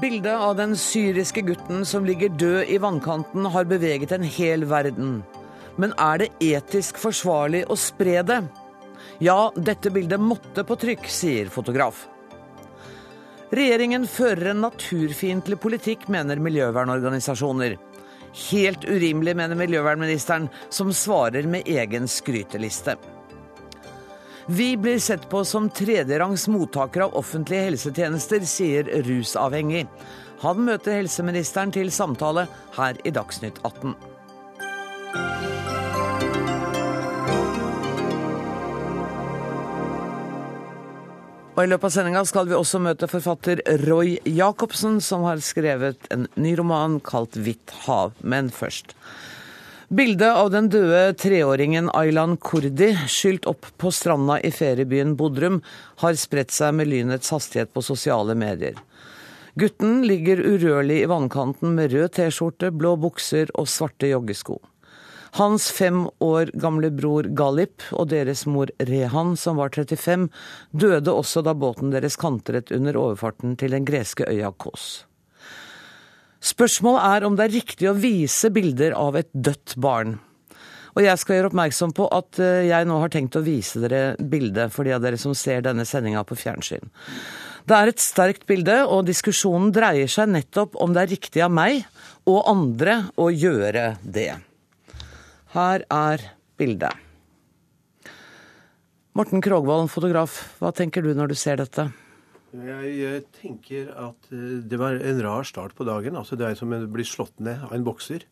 Bildet av den syriske gutten som ligger død i vannkanten, har beveget en hel verden. Men er det etisk forsvarlig å spre det? Ja, dette bildet måtte på trykk, sier fotograf. Regjeringen fører en naturfiendtlig politikk, mener miljøvernorganisasjoner. Helt urimelig, mener miljøvernministeren, som svarer med egen skryteliste. Vi blir sett på som tredjerangs mottakere av offentlige helsetjenester, sier rusavhengig. Han møter helseministeren til samtale her i Dagsnytt 18. Og I løpet av sendinga skal vi også møte forfatter Roy Jacobsen, som har skrevet en ny roman kalt 'Hvitt hav'. Men først. Bildet av den døde treåringen Aylan Kurdi, skylt opp på stranda i feriebyen Bodrum, har spredt seg med lynets hastighet på sosiale medier. Gutten ligger urørlig i vannkanten med rød T-skjorte, blå bukser og svarte joggesko. Hans fem år gamle bror Galip og deres mor Rehan, som var 35, døde også da båten deres kantret under overfarten til den greske øya Kos. Spørsmålet er om det er riktig å vise bilder av et dødt barn. Og jeg skal gjøre oppmerksom på at eh, jeg nå har tenkt å vise dere bildet for de av dere som ser denne sendinga på fjernsyn. Det er et sterkt bilde, og diskusjonen dreier seg nettopp om det er riktig av meg og andre å gjøre det. Her er bildet. Morten Krogvold, fotograf, hva tenker du når du ser dette? Jeg tenker at eh, det var en rar start på dagen. altså Det er som å bli slått ned av en bokser.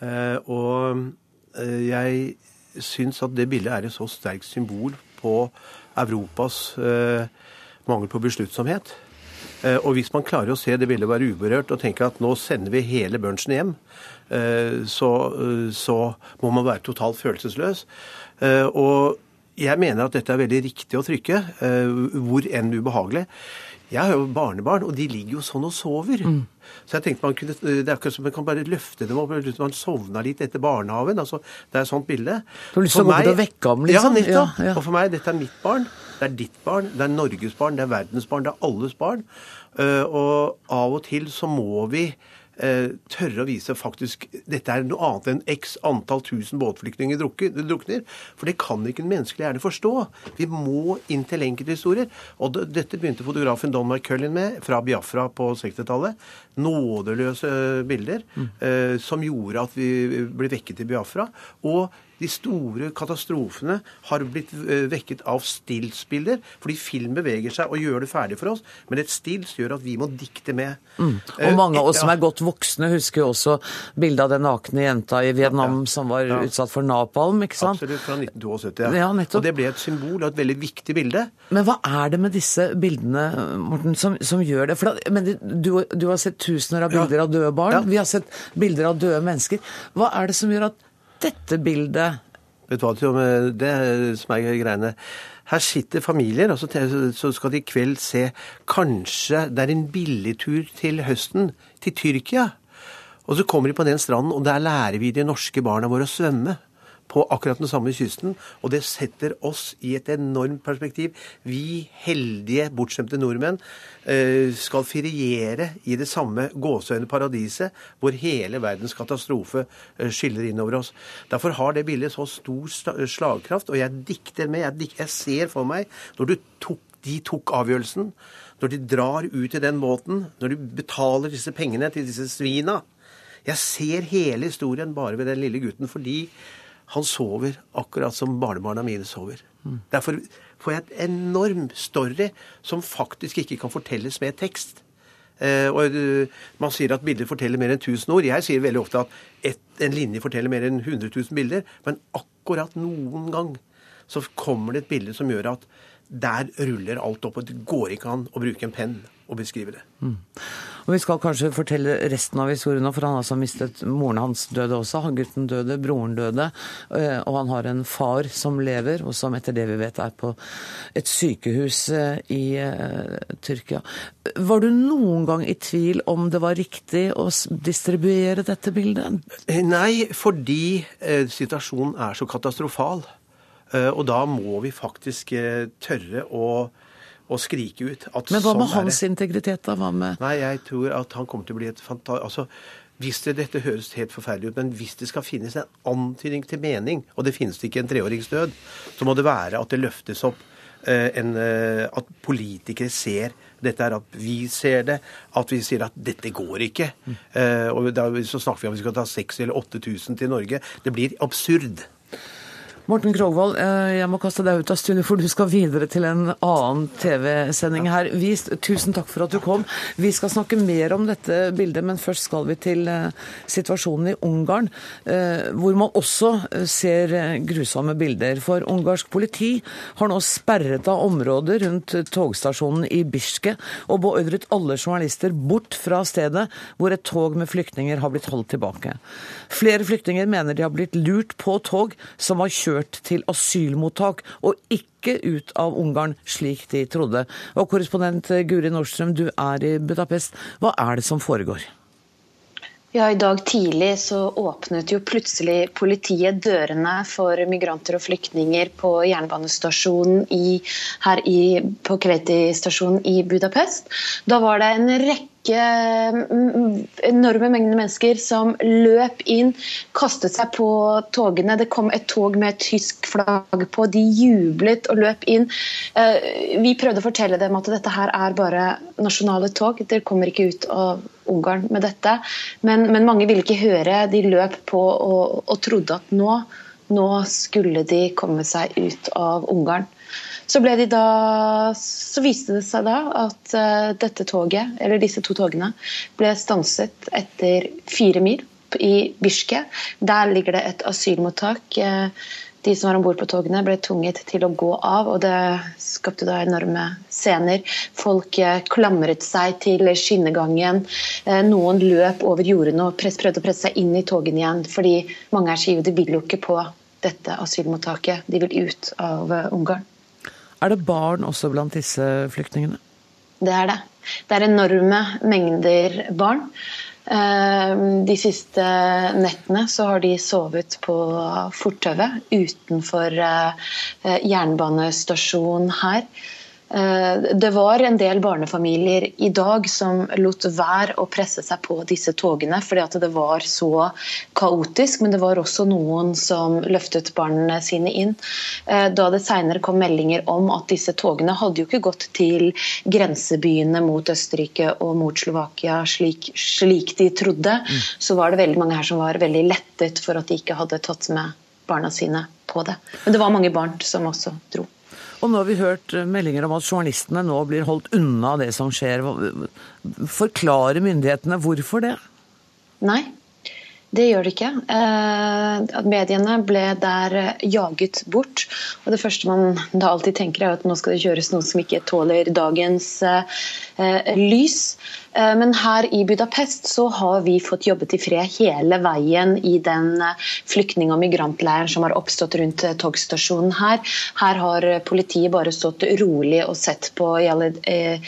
Eh, og eh, jeg syns at det bildet er et så sterkt symbol på Europas mangel på besluttsomhet. Og hvis man klarer å se det bildet være uberørt og tenke at nå sender vi hele Børnsen hjem, så, så må man være totalt følelsesløs. Og jeg mener at dette er veldig riktig å trykke, hvor enn ubehagelig. Jeg har jo barnebarn, og de ligger jo sånn og sover. Mm. Så jeg tenkte man kunne, Det er akkurat som man kan bare løfte dem opp. Man sovna litt etter barnehagen. altså Det er et sånt bilde. Du har lyst til å gå ut og vekke ham, liksom? Ja, nettopp. Ja, ja. Og for meg, dette er mitt barn. Det er ditt barn. Det er Norges barn. Det er verdens barn. Det er alles barn. Og av og til så må vi Eh, tørre å vise faktisk dette er noe annet enn x antall tusen båtflyktninger drukner. For det kan ikke en menneskelig hjerne forstå. Vi må inn til enkelthistorier. Og dette begynte fotografen Don McCullin med fra Biafra på 60-tallet. Nådeløse bilder mm. eh, som gjorde at vi ble vekket i Biafra. Og de store katastrofene har blitt eh, vekket av stillsbilder, fordi film beveger seg og gjør det ferdig for oss. Men et stills gjør at vi må dikte med. Mm. Og eh, mange av oss som er godt voksne, husker jo også bildet av den nakne jenta i Vietnam ja. som var ja. utsatt for napalm, ikke sant? Absolutt, fra 1972. Ja. ja og det ble et symbol og et veldig viktig bilde. Men hva er det med disse bildene, Morten, som, som gjør det? For da, men du, du, har sett tusener av bilder av døde barn. Vi har sett bilder av døde mennesker. Hva er det som gjør at dette bildet? Vet du hva, det som er greiene. Her sitter familier, og så skal de i kveld se Kanskje det er en billigtur til høsten til Tyrkia. Og så kommer de på den stranden, og der lærer vi de norske barna våre å svømme på akkurat den samme kysten. Og det setter oss i et enormt perspektiv. Vi heldige, bortskjemte nordmenn eh, skal feriere i det samme gåseøyne paradiset hvor hele verdens katastrofe skyller inn innover oss. Derfor har det bildet så stor slagkraft, og jeg dikter med. Jeg, jeg ser for meg når tok, de tok avgjørelsen, når de drar ut i den båten, når de betaler disse pengene til disse svina. Jeg ser hele historien bare ved den lille gutten fordi han sover akkurat som barnebarna mine sover. Mm. Derfor får jeg et enorm story som faktisk ikke kan fortelles med tekst. Eh, og uh, Man sier at bilder forteller mer enn 1000 ord. Jeg sier veldig ofte at et, en linje forteller mer enn 100 000 bilder. Men akkurat noen gang så kommer det et bilde som gjør at der ruller alt opp. og Det går ikke an å bruke en penn og beskrive det. Mm. Og Vi skal kanskje fortelle resten av historien for han har altså mistet moren hans døde også. Han gutten døde, broren døde, eh, og han har en far som lever, og som etter det vi vet er på et sykehus eh, i uh, Tyrkia. Var du noen gang i tvil om det var riktig å distribuere dette bildet? Nei, fordi situasjonen er så katastrofal. Uh, og da må vi faktisk tørre å å skrike ut at Men hva med sånn hans integritet, da? Hva med Nei, jeg tror at han kommer til å bli et fanta... Altså, hvis det, dette høres helt forferdelig ut, men hvis det skal finnes en antydning til mening, og det finnes det ikke en treårings død, så må det være at det løftes opp eh, en, eh, At politikere ser dette er at vi ser det, at vi sier at dette går ikke. Eh, og da, så snakker vi om vi skal ta 6000 eller 8000 til Norge. Det blir absurd. Morten Krogvold, eh, jeg må kaste deg ut av studio, for du skal videre til en annen TV-sending her. Vi, tusen takk for at du kom. Vi skal snakke mer om dette bildet, men først skal vi til eh, situasjonen i Ungarn, eh, hvor man også ser grusomme bilder. For ungarsk politi har nå sperret av områder rundt togstasjonen i Biske og beordret alle journalister bort fra stedet hvor et tog med flyktninger har blitt holdt tilbake. Flere flyktninger mener de har blitt lurt på tog som har kjørt til asylmottak og ikke ut av Ungarn, slik de trodde. Og korrespondent Guri Nordstrøm, du er i Budapest. Hva er det som foregår? Ja, I dag tidlig så åpnet jo plutselig politiet dørene for migranter og flyktninger på jernbanestasjonen i, her i, på Kreti-stasjonen i Budapest. Da var det en rekke enorme mengder mennesker som løp inn, kastet seg på togene. Det kom et tog med et tysk flagg på. De jublet og løp inn. Vi prøvde å fortelle dem at dette her er bare nasjonale tog. Dere kommer ikke ut av Ungarn med dette. Men, men mange ville ikke høre. De løp på og, og trodde at nå, nå skulle de komme seg ut av Ungarn. Så, de da, så, viste det seg da at uh, dette toget, eller disse to togene ble stanset etter fire mil i Byrske. Der ligger det et asylmottak. Uh, de som var om bord på togene, ble tvunget til å gå av, og det skapte da enorme scener. Folk uh, klamret seg til skinnegangen. Noen løp over jordene og prøvde å presse seg inn i togene igjen, fordi mange er skive. De vil jo ikke på dette asylmottaket. De vil ut av Ungarn. Er det barn også blant disse flyktningene? Det er det. Det er enorme mengder barn. De siste nettene så har de sovet på fortauet utenfor jernbanestasjonen her. Det var en del barnefamilier i dag som lot være å presse seg på disse togene fordi at det var så kaotisk, men det var også noen som løftet barna sine inn. Da det senere kom meldinger om at disse togene hadde jo ikke gått til grensebyene mot Østerrike og mot Slovakia slik, slik de trodde, mm. så var det veldig mange her som var veldig lettet for at de ikke hadde tatt med barna sine på det. Men det var mange barn som også dro. Og nå har vi hørt meldinger om at journalistene nå blir holdt unna det som skjer. Forklarer myndighetene hvorfor det? Nei, det gjør det ikke. Eh, mediene ble der jaget bort. Og det første man da alltid tenker er at nå skal det kjøres noe som ikke tåler dagens eh, lys. Eh, men her i Budapest så har vi fått jobbet i fred hele veien i den flyktning- og migrantleiren som har oppstått rundt togstasjonen her. Her har politiet bare stått rolig og sett på i alle, eh,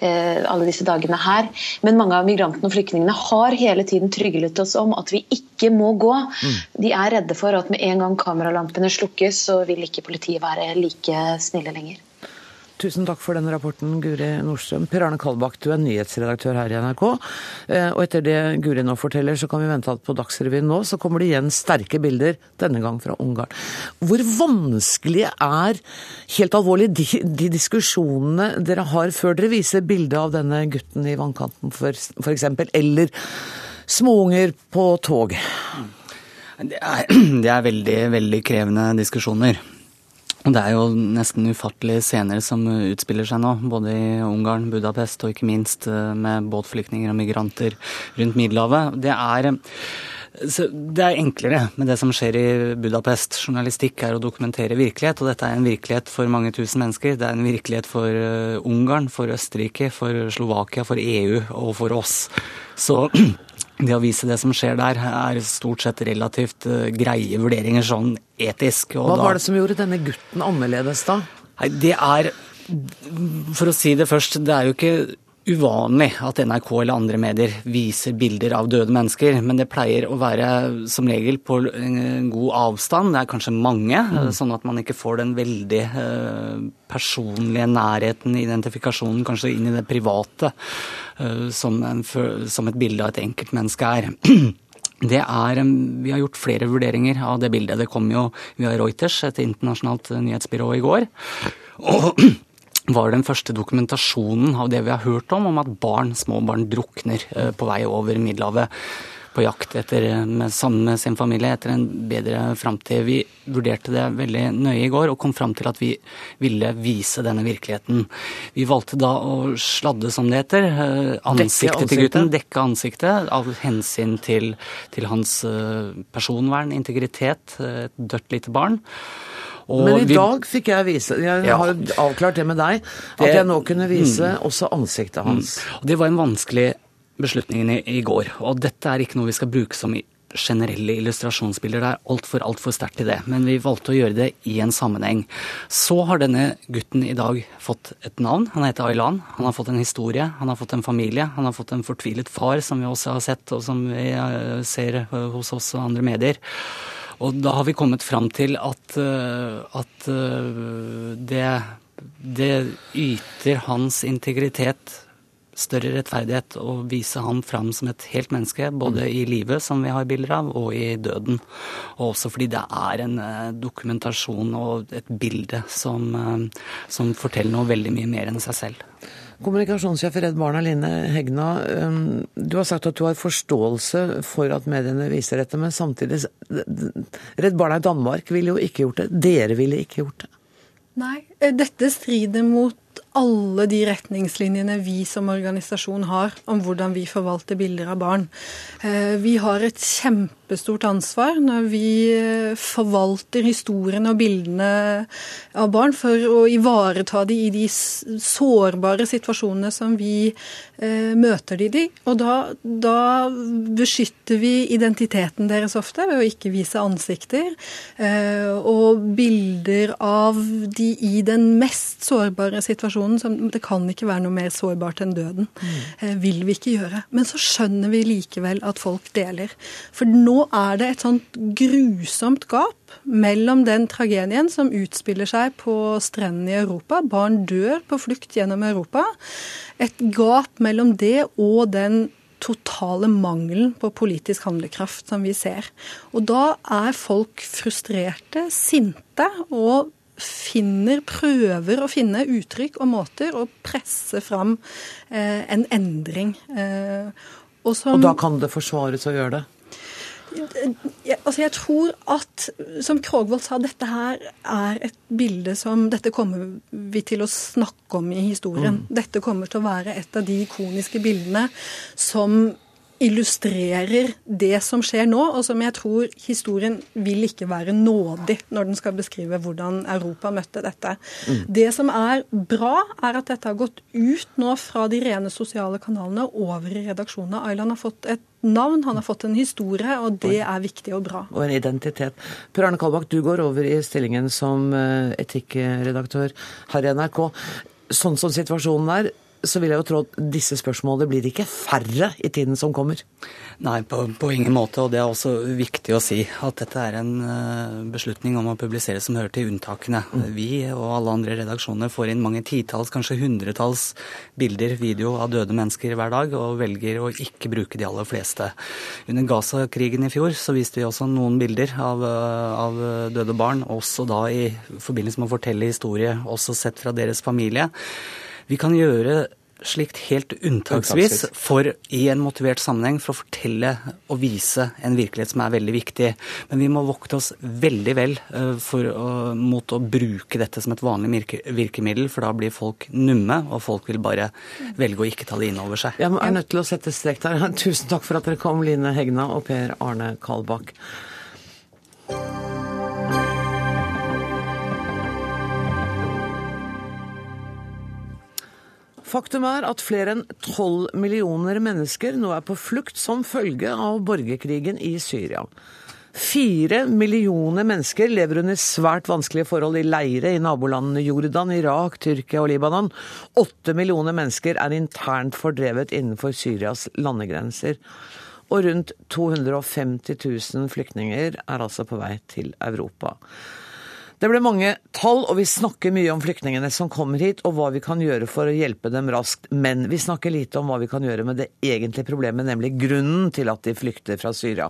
alle disse dagene her. Men mange av migrantene og flyktningene har hele tiden tryglet oss om at vi ikke må gå. Mm. De er redde for at med en gang kameralampene slukkes, så vil ikke politiet være like snille lenger. Tusen takk for den rapporten, Guri Nordstrøm. Per Arne Kalbakk, du er nyhetsredaktør her i NRK. Og etter det Guri nå forteller, så kan vi vente at på Dagsrevyen nå så kommer det igjen sterke bilder, denne gang fra Ungarn. Hvor vanskelig er, helt alvorlig, de, de diskusjonene dere har før dere viser bilde av denne gutten i vannkanten, for, eksempel, eller småunger på tog? Det er, det er veldig, veldig krevende diskusjoner. Og Det er jo nesten ufattelige scener som utspiller seg nå, både i Ungarn, Budapest og ikke minst med båtflyktninger og migranter rundt Middelhavet. Det er, det er enklere med det som skjer i Budapest. Journalistikk er å dokumentere virkelighet, og dette er en virkelighet for mange tusen mennesker. Det er en virkelighet for Ungarn, for Østerrike, for Slovakia, for EU og for oss. Så det å vise det som skjer der, er stort sett relativt uh, greie vurderinger sånn etisk. Hva da, var det som gjorde denne gutten annerledes da? Nei, det er For å si det først, det er jo ikke uvanlig at NRK eller andre medier viser bilder av døde mennesker, men det pleier å være som regel på god avstand. Det er kanskje mange, mm. sånn at man ikke får den veldig eh, personlige nærheten, identifikasjonen, kanskje inn i det private, eh, som, en, som et bilde av et enkeltmenneske er. Det er, Vi har gjort flere vurderinger av det bildet. Det kom jo via Reuters, et internasjonalt nyhetsbyrå, i går. Og var den første dokumentasjonen av det vi har hørt om, om at barn, små barn drukner eh, på vei over Middelhavet på jakt etter, med, sammen med sin familie etter en bedre framtid. Vi vurderte det veldig nøye i går og kom fram til at vi ville vise denne virkeligheten. Vi valgte da å sladde, som det heter, ansiktet ansiktet til gutten. Dekke ansiktet av hensyn til, til hans eh, personvern, integritet, et dødt lite barn. Men i vi, dag fikk jeg vise Jeg ja. har avklart det med deg, at det, jeg nå kunne vise mm, også ansiktet hans. Mm. Det var en vanskelig beslutning i, i, går. Og dette er ikke noe vi skal bruke som generelle illustrasjonsbilder. Det er altfor alt for sterkt i det. Men vi valgte å gjøre det i en sammenheng. Så har denne gutten i dag fått et navn. Han heter Aylan. Han har fått en historie, han har fått en familie. Han har fått en fortvilet far, som vi også har sett, og som vi eh, ser eh, hos oss og andre medier. Og da har vi kommet fram til at, eh, at eh, det, det yter hans integritet større rettferdighet å vise ham fram som et helt menneske, både i livet, som vi har bilder av, og i døden. Og også fordi det er en eh, dokumentasjon og et bilde som, som forteller noe veldig mye mer enn seg selv. Kommunikasjonssjef Redd Barna, Line Hegna. Um, du har sagt at du har forståelse for at mediene viser dette, men samtidig Redd Barna i Danmark ville jo ikke gjort det. Dere ville ikke gjort det. Nei, eh, dette strider mot alle de retningslinjene vi som organisasjon har om hvordan vi forvalter bilder av barn. Eh, vi har et kjempestort ansvar når vi eh, forvalter historiene og bildene av barn for å ivareta de i de sårbare situasjonene som vi eh, møter de i. Og da, da beskytter vi identiteten deres ofte ved å ikke vise ansikter. Og bilder av de i den mest sårbare situasjonen som Det kan ikke være noe mer sårbart enn døden. Mm. vil vi ikke gjøre. Men så skjønner vi likevel at folk deler. For nå er det et sånt grusomt gap mellom den tragedien som utspiller seg på strendene i Europa. Barn dør på flukt gjennom Europa. Et gap mellom det og den totale mangelen på politisk handlekraft som vi ser. Og da er folk frustrerte, sinte og finner, prøver å finne uttrykk og måter å presse fram eh, en endring. Eh, og, som, og da kan det forsvares å gjøre det? Altså jeg tror at, som Krogvold sa, dette her er et bilde som Dette kommer vi til å snakke om i historien. Mm. Dette kommer til å være et av de ikoniske bildene som illustrerer det som skjer nå, og som jeg tror historien vil ikke være nådig når den skal beskrive hvordan Europa møtte dette. Mm. Det som er bra, er at dette har gått ut nå fra de rene sosiale kanalene over i redaksjonene. Aylan har fått et navn, han har fått en historie, og det er viktig og bra. Og en identitet. Per Arne Kalbakk, du går over i stillingen som eh, etikkredaktør her i NRK. Sånn som situasjonen er, så vil jeg jo tro at disse spørsmålene blir ikke færre i tiden som kommer. Nei, på, på, ingen måte. Og det er også viktig å si at dette er en uh, beslutning om å publisere som hører til unntakene. Mm. Vi og alle andre redaksjoner får inn mange titalls, kanskje hundretalls bilder, video av døde mennesker hver dag, og velger å ikke bruke de aller fleste. Under Gaza-krigen i fjor så viste vi også noen bilder av, uh, av døde barn, også da i forbindelse med å fortelle historie, også sett fra deres familie. Vi kan gjøre slikt helt unntaksvis for i en motivert sammenheng for å fortelle og vise en virkelighet som er veldig viktig. Men vi må vokte oss veldig vel eh, for å, mot å bruke dette som et vanlig virkemiddel, for da blir folk numme, og folk vil bare velge å ikke ta det inn over seg. Jeg er nødt til å sette strek der. Tusen takk for at dere kom, Line Hegna og Per Arne Kalbakk. Faktum er at flere enn tolv millioner mennesker nå er på flukt som følge av borgerkrigen i Syria. Fire millioner mennesker lever under svært vanskelige forhold i leire i nabolandene Jordan, Irak, Tyrkia og Libanon. Åtte millioner mennesker er internt fordrevet innenfor Syrias landegrenser. Og rundt 250 000 flyktninger er altså på vei til Europa. Det ble mange tall, og vi snakker mye om flyktningene som kommer hit, og hva vi kan gjøre for å hjelpe dem raskt. Men vi snakker lite om hva vi kan gjøre med det egentlige problemet, nemlig grunnen til at de flykter fra Syria.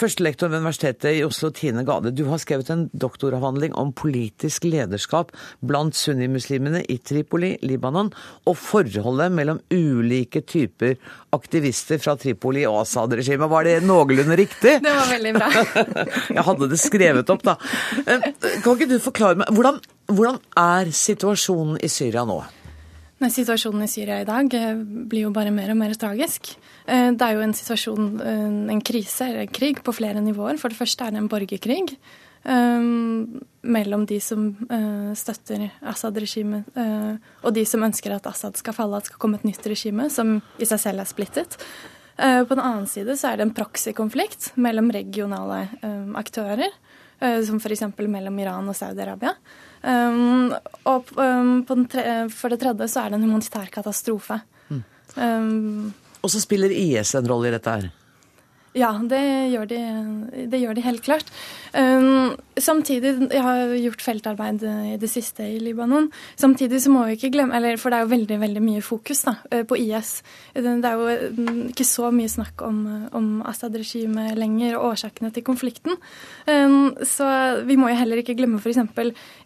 Førstelektor ved Universitetet i Oslo, Tine Gade, du har skrevet en doktoravhandling om politisk lederskap blant sunnimuslimene i Tripoli, Libanon, og forholdet mellom ulike typer aktivister fra Tripoli og Assad-regimet. Var det noenlunde riktig? Det var veldig bra. Jeg hadde det skrevet opp, da. Eh, kan ikke du forklare meg, hvordan, hvordan er situasjonen i Syria nå? Nei, situasjonen i Syria i dag eh, blir jo bare mer og mer tragisk. Eh, det er jo en situasjon, en krise, eller en krig, på flere nivåer. For det første er det en borgerkrig um, mellom de som uh, støtter Assad-regimet, uh, og de som ønsker at Assad skal falle, at det skal komme et nytt regime, som i seg selv er splittet. Uh, på den annen side så er det en proxy-konflikt mellom regionale aktører. Eh, som f.eks. mellom Iran og Saudi-Arabia. Um, og um, tre, for det tredje så er det en humanitær katastrofe. Mm. Um, og så spiller IS en rolle i dette her? Ja, det gjør de, det gjør de helt klart. Um, samtidig, Jeg har gjort feltarbeid i det siste i Libanon. Samtidig så må vi ikke glemme eller, For det er jo veldig veldig mye fokus da, eh, på IS. Det er jo mm, ikke så mye snakk om, om Assad-regimet lenger og årsakene til konflikten. Um, så vi må jo heller ikke glemme f.eks.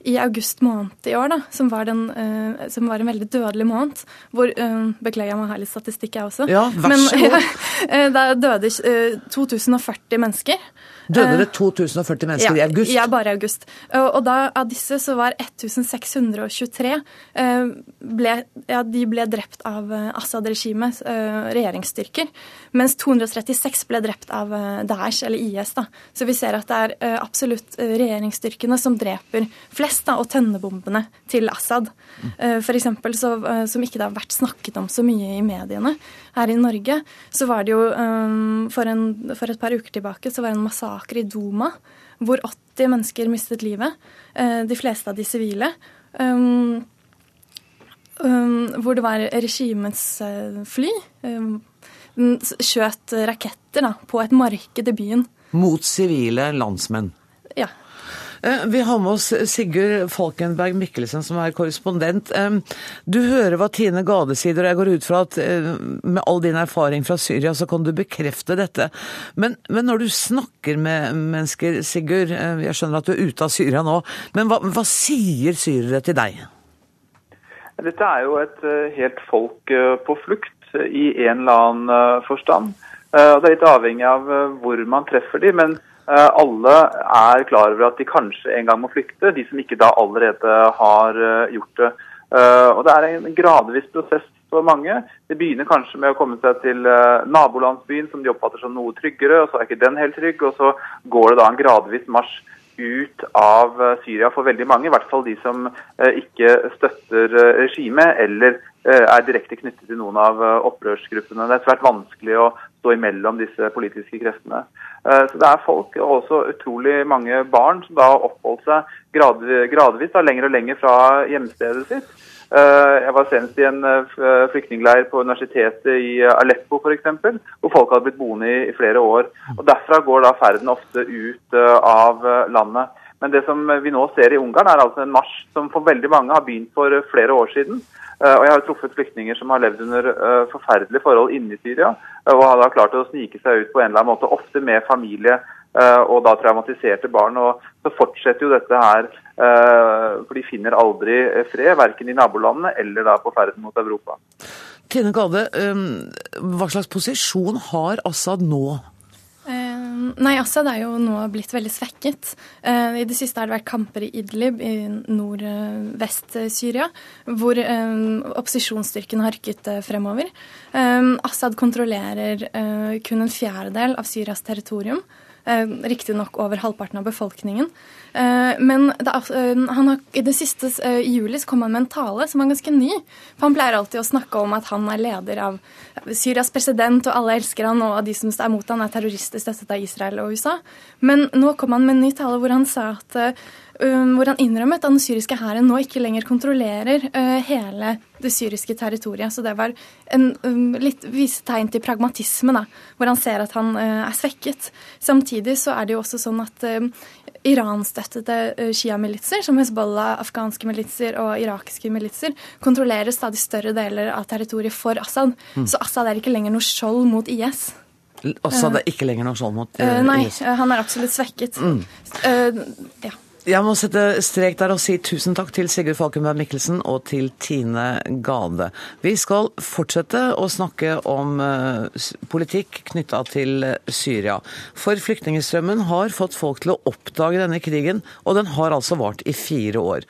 i august måned i år, da, som var, den, uh, som var en veldig dødelig måned, hvor uh, Beklager, jeg må ha litt statistikk, jeg også. Ja, vær så god. Men, da døde uh, 2040 mennesker. Døde det 2040 mennesker ja, i august? Ja, bare i august. Og da, av disse så var 1623 eh, ble, ja, de ble drept av eh, Assad-regimet, eh, regjeringsstyrker. Mens 236 ble drept av Daesh, eller IS. da. Så vi ser at det er absolutt regjeringsstyrkene som dreper flest, da, og tønnebombene til Assad. For så, som ikke det har vært snakket om så mye i mediene her i Norge, så var det jo for, en, for et par uker tilbake så var det en massakre i Duma, hvor 80 mennesker mistet livet. Eh, de fleste av de sivile. Um, um, hvor det var regimets eh, fly. Um, skjøt raketter da, på et marked i byen. Mot sivile landsmenn? Ja. Eh, vi har med oss Sigurd Falkenberg Mikkelsen, som er korrespondent. Du hører hva Tine Gade sier, og jeg går ut fra at eh, med all din erfaring fra Syria, så kan du bekrefte dette. Men, men når du snakker med mennesker, Sigurd, eh, jeg skjønner at du er ute av Syria nå, men hva, hva sier syrere til deg? Dette er jo et helt folk på flukt i en eller annen forstand. Det er litt avhengig av hvor man treffer dem, men alle er klar over at de kanskje en gang må flykte, de som ikke da allerede har eh, gjort det. Eh, og Det er en gradvis prosess for mange. Det begynner kanskje med å komme seg til nabolandsbyen, som de oppfatter som noe tryggere, og så er ikke den helt trygg. Og så går det da en gradvis marsj ut av Syria for veldig mange, i hvert fall de som ikke støtter regimet eller er direkte knyttet til noen av opprørsgruppene. Det er svært vanskelig å stå imellom disse politiske kreftene. Eh, så Det er folk, og også utrolig mange barn, som da har oppholdt seg gradvis da, lenger og lenger fra hjemstedet sitt. Eh, jeg var senest i en eh, flyktningleir på universitetet i Aleppo f.eks., hvor folk hadde blitt boende i flere år. Og Derfra går da ferden ofte ut av landet. Men det som vi nå ser i Ungarn, er altså en marsj som for veldig mange har begynt for flere år siden. Eh, og jeg har truffet flyktninger som har levd under uh, forferdelige forhold inne i Syria, uh, og har da klart å snike seg ut på en eller annen måte, ofte med familie og da traumatiserte barn. Og så fortsetter jo dette her, for de finner aldri fred, verken i nabolandene eller da på ferden mot Europa. Tine Gade, hva slags posisjon har Assad nå? Nei, Assad er jo nå blitt veldig svekket. Eh, I det siste har det vært kamper i Idlib i nordvest-Syria, hvor opposisjonsstyrken har rykket eh, fremover. Assad kontrollerer kun en fjerdedel av Syrias territorium. Eh, Riktignok over halvparten av befolkningen. Eh, men han har, i det siste i juli så kom han med en tale som var ganske ny. For Han pleier alltid å snakke om at han er leder av Syrias president, og alle elsker han, og de som er mot han er terrorister støttet av Israel og USA. Men nå kom han med en ny tale hvor han sa at hvor han innrømmet at den syriske hæren nå ikke lenger kontrollerer uh, hele det syriske territoriet. Så det var en um, litt vise tegn til pragmatisme, da, hvor han ser at han uh, er svekket. Samtidig så er det jo også sånn at uh, Iran-støttede uh, Shia-militser, som Hezbollah, afghanske militser og irakiske militser, kontrollerer stadig større deler av territoriet for Assad. Mm. Så Assad er ikke lenger noe skjold mot IS. Assad er ikke lenger noe skjold mot IS? Nei, han er absolutt svekket. Mm. ja. Jeg må sette strek der og si tusen takk til Sigurd Falkenberg Mikkelsen og til Tine Gade. Vi skal fortsette å snakke om uh, politikk knytta til Syria. For flyktningstrømmen har fått folk til å oppdage denne krigen, og den har altså vart i fire år.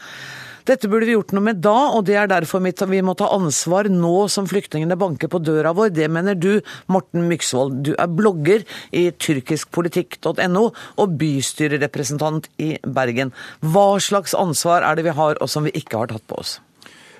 Dette burde vi gjort noe med da, og det er derfor vi må ta ansvar nå som flyktningene banker på døra vår. Det mener du, Morten Myksvold. Du er blogger i tyrkiskpolitikk.no og bystyrerepresentant i Bergen. Hva slags ansvar er det vi har, og som vi ikke har tatt på oss?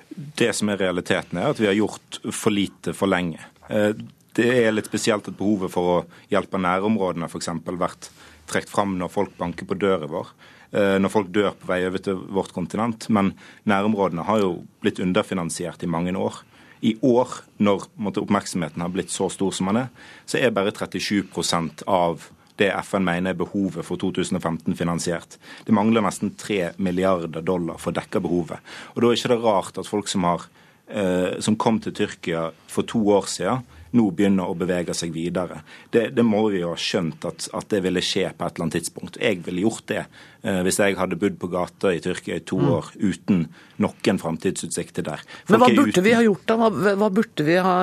Det som er realiteten, er at vi har gjort for lite for lenge. Eh, det er litt spesielt at behovet for å hjelpe nærområdene f.eks. vært trukket fram når folk banker på døra vår. Eh, når folk dør på vei over til vårt kontinent. Men nærområdene har jo blitt underfinansiert i mange år. I år, når måtte, oppmerksomheten har blitt så stor som den er, så er bare 37 av det FN mener er behovet for 2015 finansiert. Det mangler nesten 3 milliarder dollar for å dekke behovet. Og Da er ikke det rart at folk som, har, eh, som kom til Tyrkia for to år siden, nå begynner å bevege seg videre. Det, det må vi jo ha skjønt at, at, det ville skje på et eller annet tidspunkt. Jeg ville gjort det eh, hvis jeg hadde bodd på gata i Tyrkia i to mm. år uten noen framtidsutsikter der. Folk Men hva burde uten... vi ha gjort da? Hva, hva burde vi ha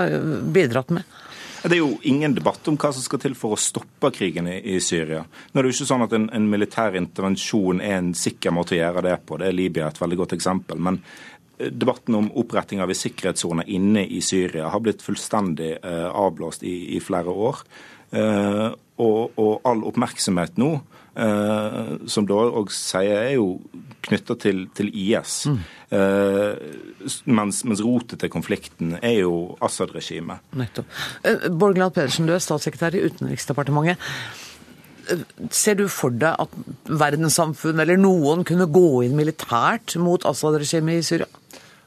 bidratt med? Det er jo ingen debatt om hva som skal til for å stoppe krigen i, i Syria. Nå er det jo ikke sånn at en, en, militær intervensjon er en sikker måte å gjøre det på. Det er Libya et veldig godt eksempel. Men debatten om oppretting av en sikkerhetssone inne i Syria har blitt fullstendig eh, avblåst i, i, flere år. Eh, og, og, all oppmerksomhet nå, eh, som da òg sier, er jo knytta til, til, IS. Mm. Eh, mens, mens, rotet til konflikten er jo Assad-regimet. Nettopp. Borgland Pedersen, du er statssekretær i Utenriksdepartementet. Eh, ser du for deg at verdenssamfunn eller noen kunne gå inn militært mot Assad-regimet i Syria?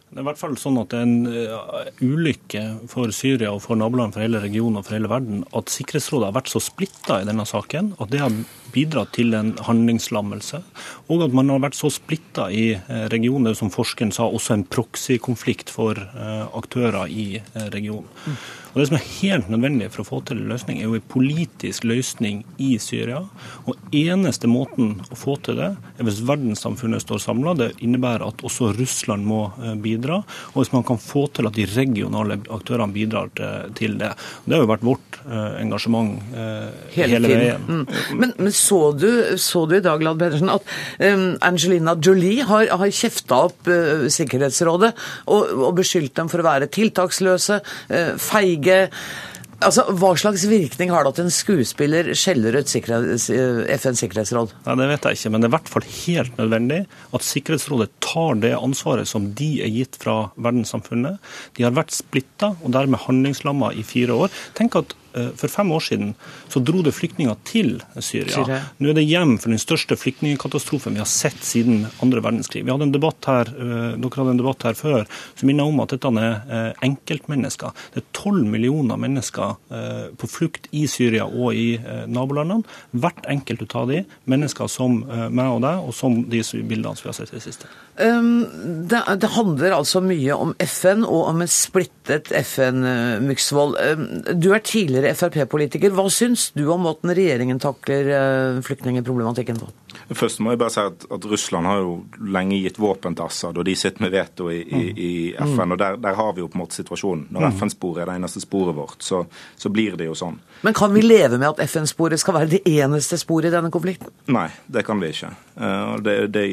Det er i hvert fall sånn at det er en uh, ulykke for Syria og for naboland for hele regionen og for hele verden at Sikkerhetsrådet har vært så splitta i denne saken at det har bidratt til en handlingslammelse. Og at man har vært så splitta i uh, regionen, som forskeren sa, også en proxy-konflikt for uh, aktører i regionen. Og Det som er helt nødvendig for å få til en løsning, er jo en politisk løsning i Syria. Og eneste måten å få til det, er hvis verdenssamfunnet står samla. Det innebærer at også Russland må eh, bidra. Og hvis man kan få til at de regionale aktørene bidrar til det. Det har jo vært vårt eh, engasjement eh, hele, hele veien. Mm. Men, men, så, du, så du i dag, Lad Pedersen, at um, Angelina Jolie har, har kjefta opp uh, Sikkerhetsrådet og, og beskyldt dem for å være tiltaksløse, uh, feige ikke Altså, Hva slags virkning har det at en skuespiller skjeller ut FNs sikkerhetsråd? Nei, Det vet jeg ikke, men det er i hvert fall helt nødvendig at Sikkerhetsrådet tar det ansvaret som de er gitt fra verdenssamfunnet. De har vært splitta og dermed handlingslamma i fire år. Tenk at Eh, for fem år siden så dro det flyktninger til Syria. Nå er det hjem for den største flyktningkatastrofen vi har sett siden andre verdenskrig. Vi hadde en debatt her, eh, Dere hadde en debatt her før som minner om at dette er eh, enkeltmennesker. Det er tolv millioner mennesker på flukt i Syria og i nabolandene. Hvert enkelt av de mennesker som meg og deg, og som de bildene som vi har sett i det siste. Um, det, det, handler altså mye om FN og om et splittet FN, Myksvold. Um, du er tidligere tidligere Frp-politiker. Hva syns du om måten regjeringen takler flyktningeproblematikken flyktningproblematikken på? Først må jeg bare si at, at, Russland har jo lenge gitt våpen til Assad, og de sitter med veto i, i, i FN. Mm. og der, der, har vi jo på en måte situasjonen. Når mm. FN-sporet er det eneste sporet vårt, så, så, blir det jo sånn. Men kan vi leve med at FN-sporet skal være det eneste sporet i denne konflikten? Nei, det kan vi ikke. Uh, det, det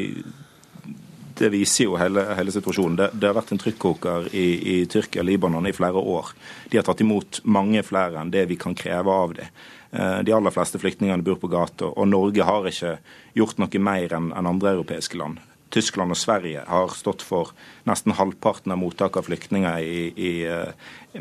det viser jo hele, hele situasjonen. Det, det, har vært en trykkoker i, i Tyrkia og Libanon i flere år. De har tatt imot mange flere enn det vi kan kreve av dem. De aller fleste flyktningene bor på gata, og Norge har ikke gjort noe mer enn andre europeiske land. Tyskland og Sverige har stått for nesten halvparten av mottak av flyktninger i, i,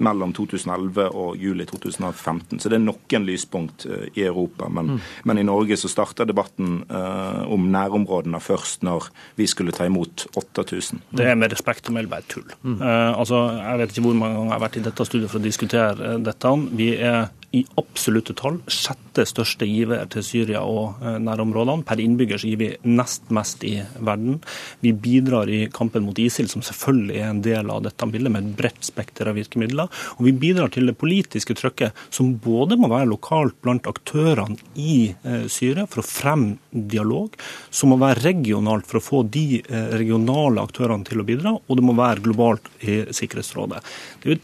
mellom 2011 og juli 2015. Så det er noen lyspunkt i Europa. Men, mm. men i Norge så starta debatten uh, om nærområdene først når vi skulle ta imot 8000. Det er med respekt å melde bare tull. Mm. Uh, altså, jeg vet ikke hvor mange ganger jeg har vært i dette studiet for å diskutere dette. Vi er i absolutte tall sjette største giver til Syria og eh, nærområdene. Per innbygger så gir vi nest mest i verden. Vi bidrar i kampen mot ISIL, som selvfølgelig er en del av dette bildet, med et bredt spekter av virkemidler. Og vi bidrar til det politiske trykket, som både må være lokalt blant aktørene i eh, Syria for å fremme dialog, som må være regionalt for å få de eh, regionale aktørene til å bidra, og det må være globalt i Sikkerhetsrådet. Det er jo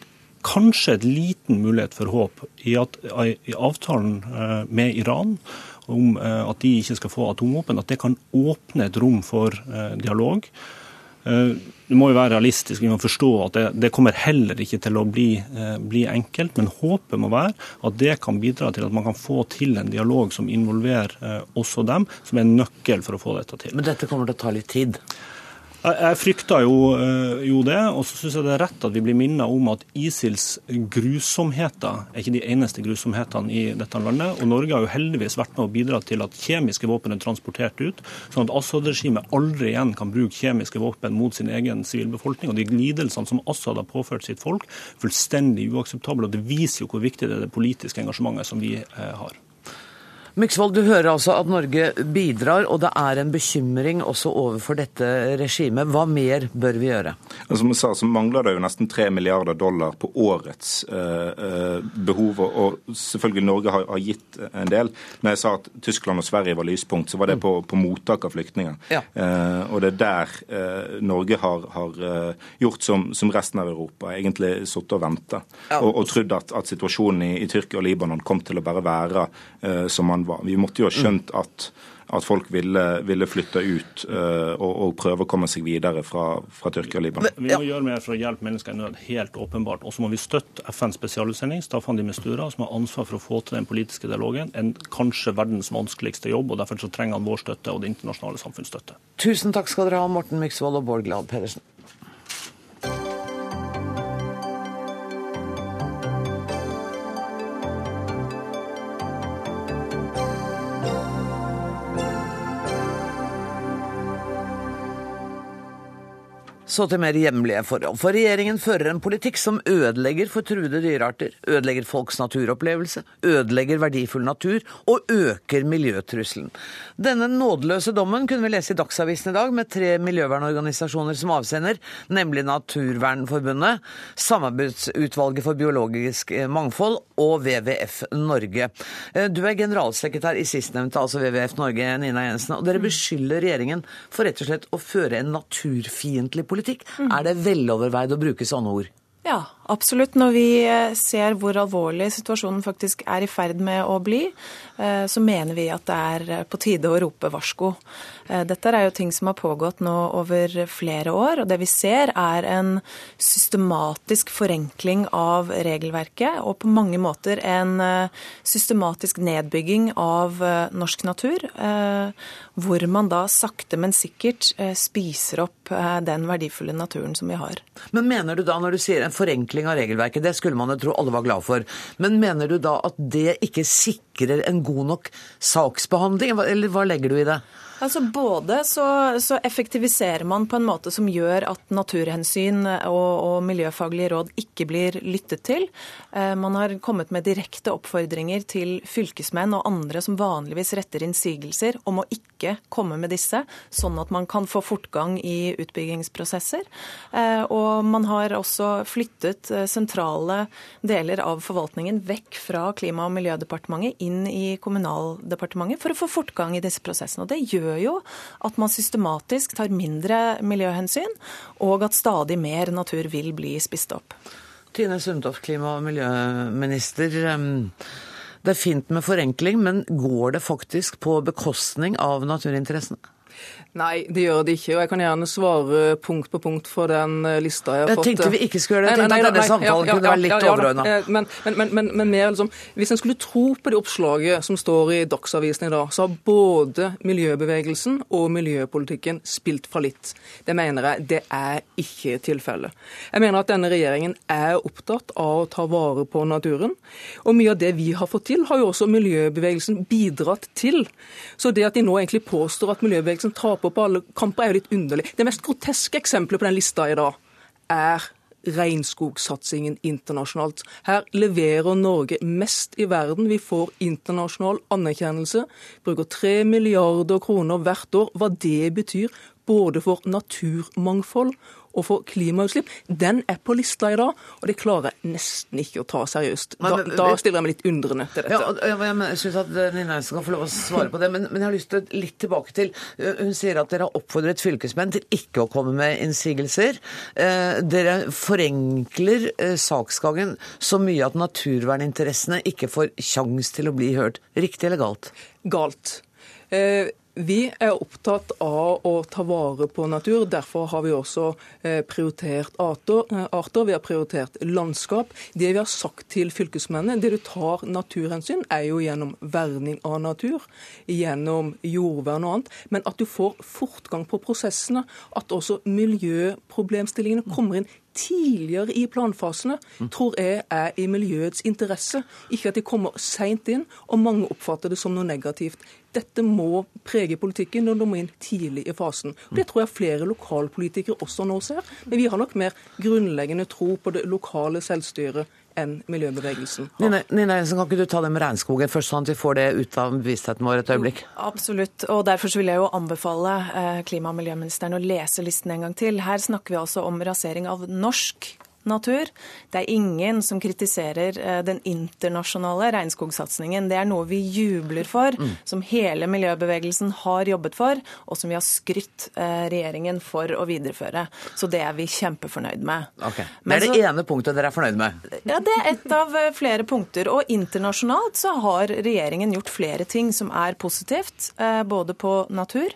kanskje et liten mulighet for håp i at i avtalen eh, med Iran om eh, at de ikke skal få atomvåpen, at det kan åpne et rom for eh, dialog. Det må jo være realistisk, vi må forstå at det, det kommer heller ikke til å bli, bli, enkelt. Men håpet må være at det kan bidra til at man kan få til en dialog som involverer også dem, som er en nøkkel for å få dette til. Men dette kommer til å ta litt tid? Jeg frykter jo, eh, jo, det, og så syns jeg det er rett at vi blir minnet om at ISILs grusomheter er ikke de eneste grusomhetene i dette landet. Og Norge har jo heldigvis vært med å bidra til at kjemiske våpen er transportert ut, sånn at Assad-regimet aldri igjen kan bruke kjemiske våpen mot sin egen sivilbefolkning. Og de lidelsene som Assad har påført sitt folk, fullstendig uakseptable. Og det viser jo hvor viktig det er det politiske engasjementet som vi eh, har. Myksvold, du hører altså at Norge bidrar, og det er en bekymring også overfor dette regimet. Hva mer bør vi gjøre? Som jeg sa, så mangler det jo nesten 3 milliarder dollar på årets eh, behov. Og selvfølgelig Norge har, har, gitt en del. Når jeg sa at Tyskland og Sverige var lyspunkt, så var det på, på mottak av flyktninger. Ja. Eh, og det er der eh, Norge har, har gjort som, som, resten av Europa, egentlig sittet og venta. Ja. Og, og trodd at, at, situasjonen i, i, Tyrkia og Libanon kom til å bare være som man var. Vi måtte jo ha skjønt at, at folk ville, ville flytte ut uh, og, og, prøve å komme seg videre fra, fra Tyrkia og Libanon. Vi må gjøre mer for å hjelpe mennesker i nød, helt åpenbart. Og så må vi støtte FNs spesialutsending, Staffan de Mistura, som har ansvar for å få til den politiske dialogen. En kanskje verdens vanskeligste jobb, og derfor så trenger han vår støtte og det internasjonale samfunns støtte. Tusen takk skal dere ha, Morten Myksvold og Bård Glad Pedersen. Så til mer hjemlige forhold. For regjeringen fører en politikk som ødelegger for truede dyrearter, ødelegger folks naturopplevelse, ødelegger verdifull natur og øker miljøtrusselen. Denne nådeløse dommen kunne vi lese i Dagsavisen i dag, med tre miljøvernorganisasjoner som avsender, nemlig Naturvernforbundet, Samarbeidsutvalget for biologisk mangfold og WWF Norge. Du er generalsekretær i sistnevnte, altså WWF Norge, Nina Jensen, og dere beskylder regjeringen for rett og slett å føre en naturfiendtlig politikk politikk. Mm. Er det veloverveid å bruke sånne ord? Ja, absolutt. Når vi eh, ser hvor alvorlig situasjonen faktisk er i ferd med å bli, eh, så mener vi at det er eh, på tide å rope varsko. Dette er jo ting som har pågått nå over flere år, og det vi ser er en systematisk forenkling av regelverket, og på mange måter en systematisk nedbygging av norsk natur hvor man da sakte, men sikkert eh, spiser opp eh, den verdifulle naturen som vi har. Men mener du da, når du sier en forenkling av regelverket, det skulle man jo tro alle var glad for, men mener du da at det ikke sikrer en god nok saksbehandling, eller hva legger du i det? Altså Både så, så, effektiviserer man på en måte som gjør at naturhensyn og, og, miljøfaglige råd ikke blir lyttet til. Eh, man har kommet med direkte oppfordringer til fylkesmenn og andre som vanligvis retter innsigelser, om å ikke komme med disse, sånn at man kan få fortgang i utbyggingsprosesser. Eh, og man har også flyttet eh, sentrale deler av forvaltningen vekk fra Klima- og miljødepartementet inn i Kommunaldepartementet for å få fortgang i disse prosessene. Og det gjør gjør jo at man systematisk tar mindre miljøhensyn, og at stadig mer natur vil bli spist opp. Tine Sundtoft, klima- og miljøminister. Det er fint med forenkling, men går det faktisk på bekostning av naturinteressene? Nei, det gjør det ikke. Og jeg kan gjerne svare punkt på punkt for den eh, lista jeg har jeg fått. tenkte vi ikke skulle gjøre det. Jeg tenkte at denne samtalen kunne være litt overordna. Eh, men, men, men, men, mer liksom, hvis en skulle tro på det oppslaget som står i Dagsavisen i dag, så har både miljøbevegelsen og miljøpolitikken spilt fallitt. Det mener jeg det er ikke tilfellet. Jeg mener at denne regjeringen er opptatt av å ta vare på naturen. Og mye av det vi har fått til, har jo også miljøbevegelsen bidratt til. Så det at de nå egentlig påstår at miljøbevegelsen taper på alle kamper, er jo litt underlig. Det mest groteske eksempelet på den lista i dag er regnskogsatsingen internasjonalt. Her leverer Norge mest i verden. Vi får internasjonal anerkjennelse. Bruker tre milliarder kroner hvert år. Hva det betyr både for naturmangfold og for klimautslipp, den er på lista i dag, og det klarer jeg nesten ikke å ta seriøst. Da, da stiller jeg meg litt undrende til dette. Ja, jeg syns at eh, Nina Jensen kan få lov å svare på det, men, men, jeg har lyst til litt tilbake til eh, Hun sier at dere har oppfordret fylkesmenn til ikke å komme med innsigelser. Eh, dere forenkler saksgangen så mye at naturverninteressene ikke får sjans til å bli hørt. Riktig eller galt? Galt. Vi er opptatt av å ta vare på natur. Derfor har vi også eh, prioritert eh, arter. Vi har prioritert landskap. Det vi har sagt til fylkesmennene, det du tar naturhensyn, er jo gjennom verning av natur, gjennom jordvern og annet. Men at du får fortgang på prosessene, at også miljøproblemstillingene kommer inn tidligere i planfasene, tror jeg er i miljøets interesse. Ikke at de kommer seint inn, og mange oppfatter det som noe negativt. Dette må prege politikken når de må inn tidlig i fasen. Det tror jeg flere lokalpolitikere også nå ser. Men vi har nok mer grunnleggende tro på det lokale selvstyret enn miljøbevegelsen har. Nina, Nina Jensen, kan ikke du ta det med regnskogen først, sånn at vi får det ut av bevisstheten vår et øyeblikk? Absolutt. og Derfor vil jeg jo anbefale eh, klima- og miljøministeren å lese listen en gang til. Her snakker vi altså om rasering av norsk natur. Det er ingen som kritiserer eh, den internasjonale regnskogsatsingen. Det er noe vi jubler for, mm. som hele miljøbevegelsen har jobbet for, og som vi har skrytt eh, regjeringen for å videreføre. Så det er vi kjempefornøyd med. Okay. Det er det så, ene punktet dere er fornøyd med? Ja, det er et av eh, flere punkter. Og internasjonalt så har regjeringen gjort flere ting som er positivt, både på natur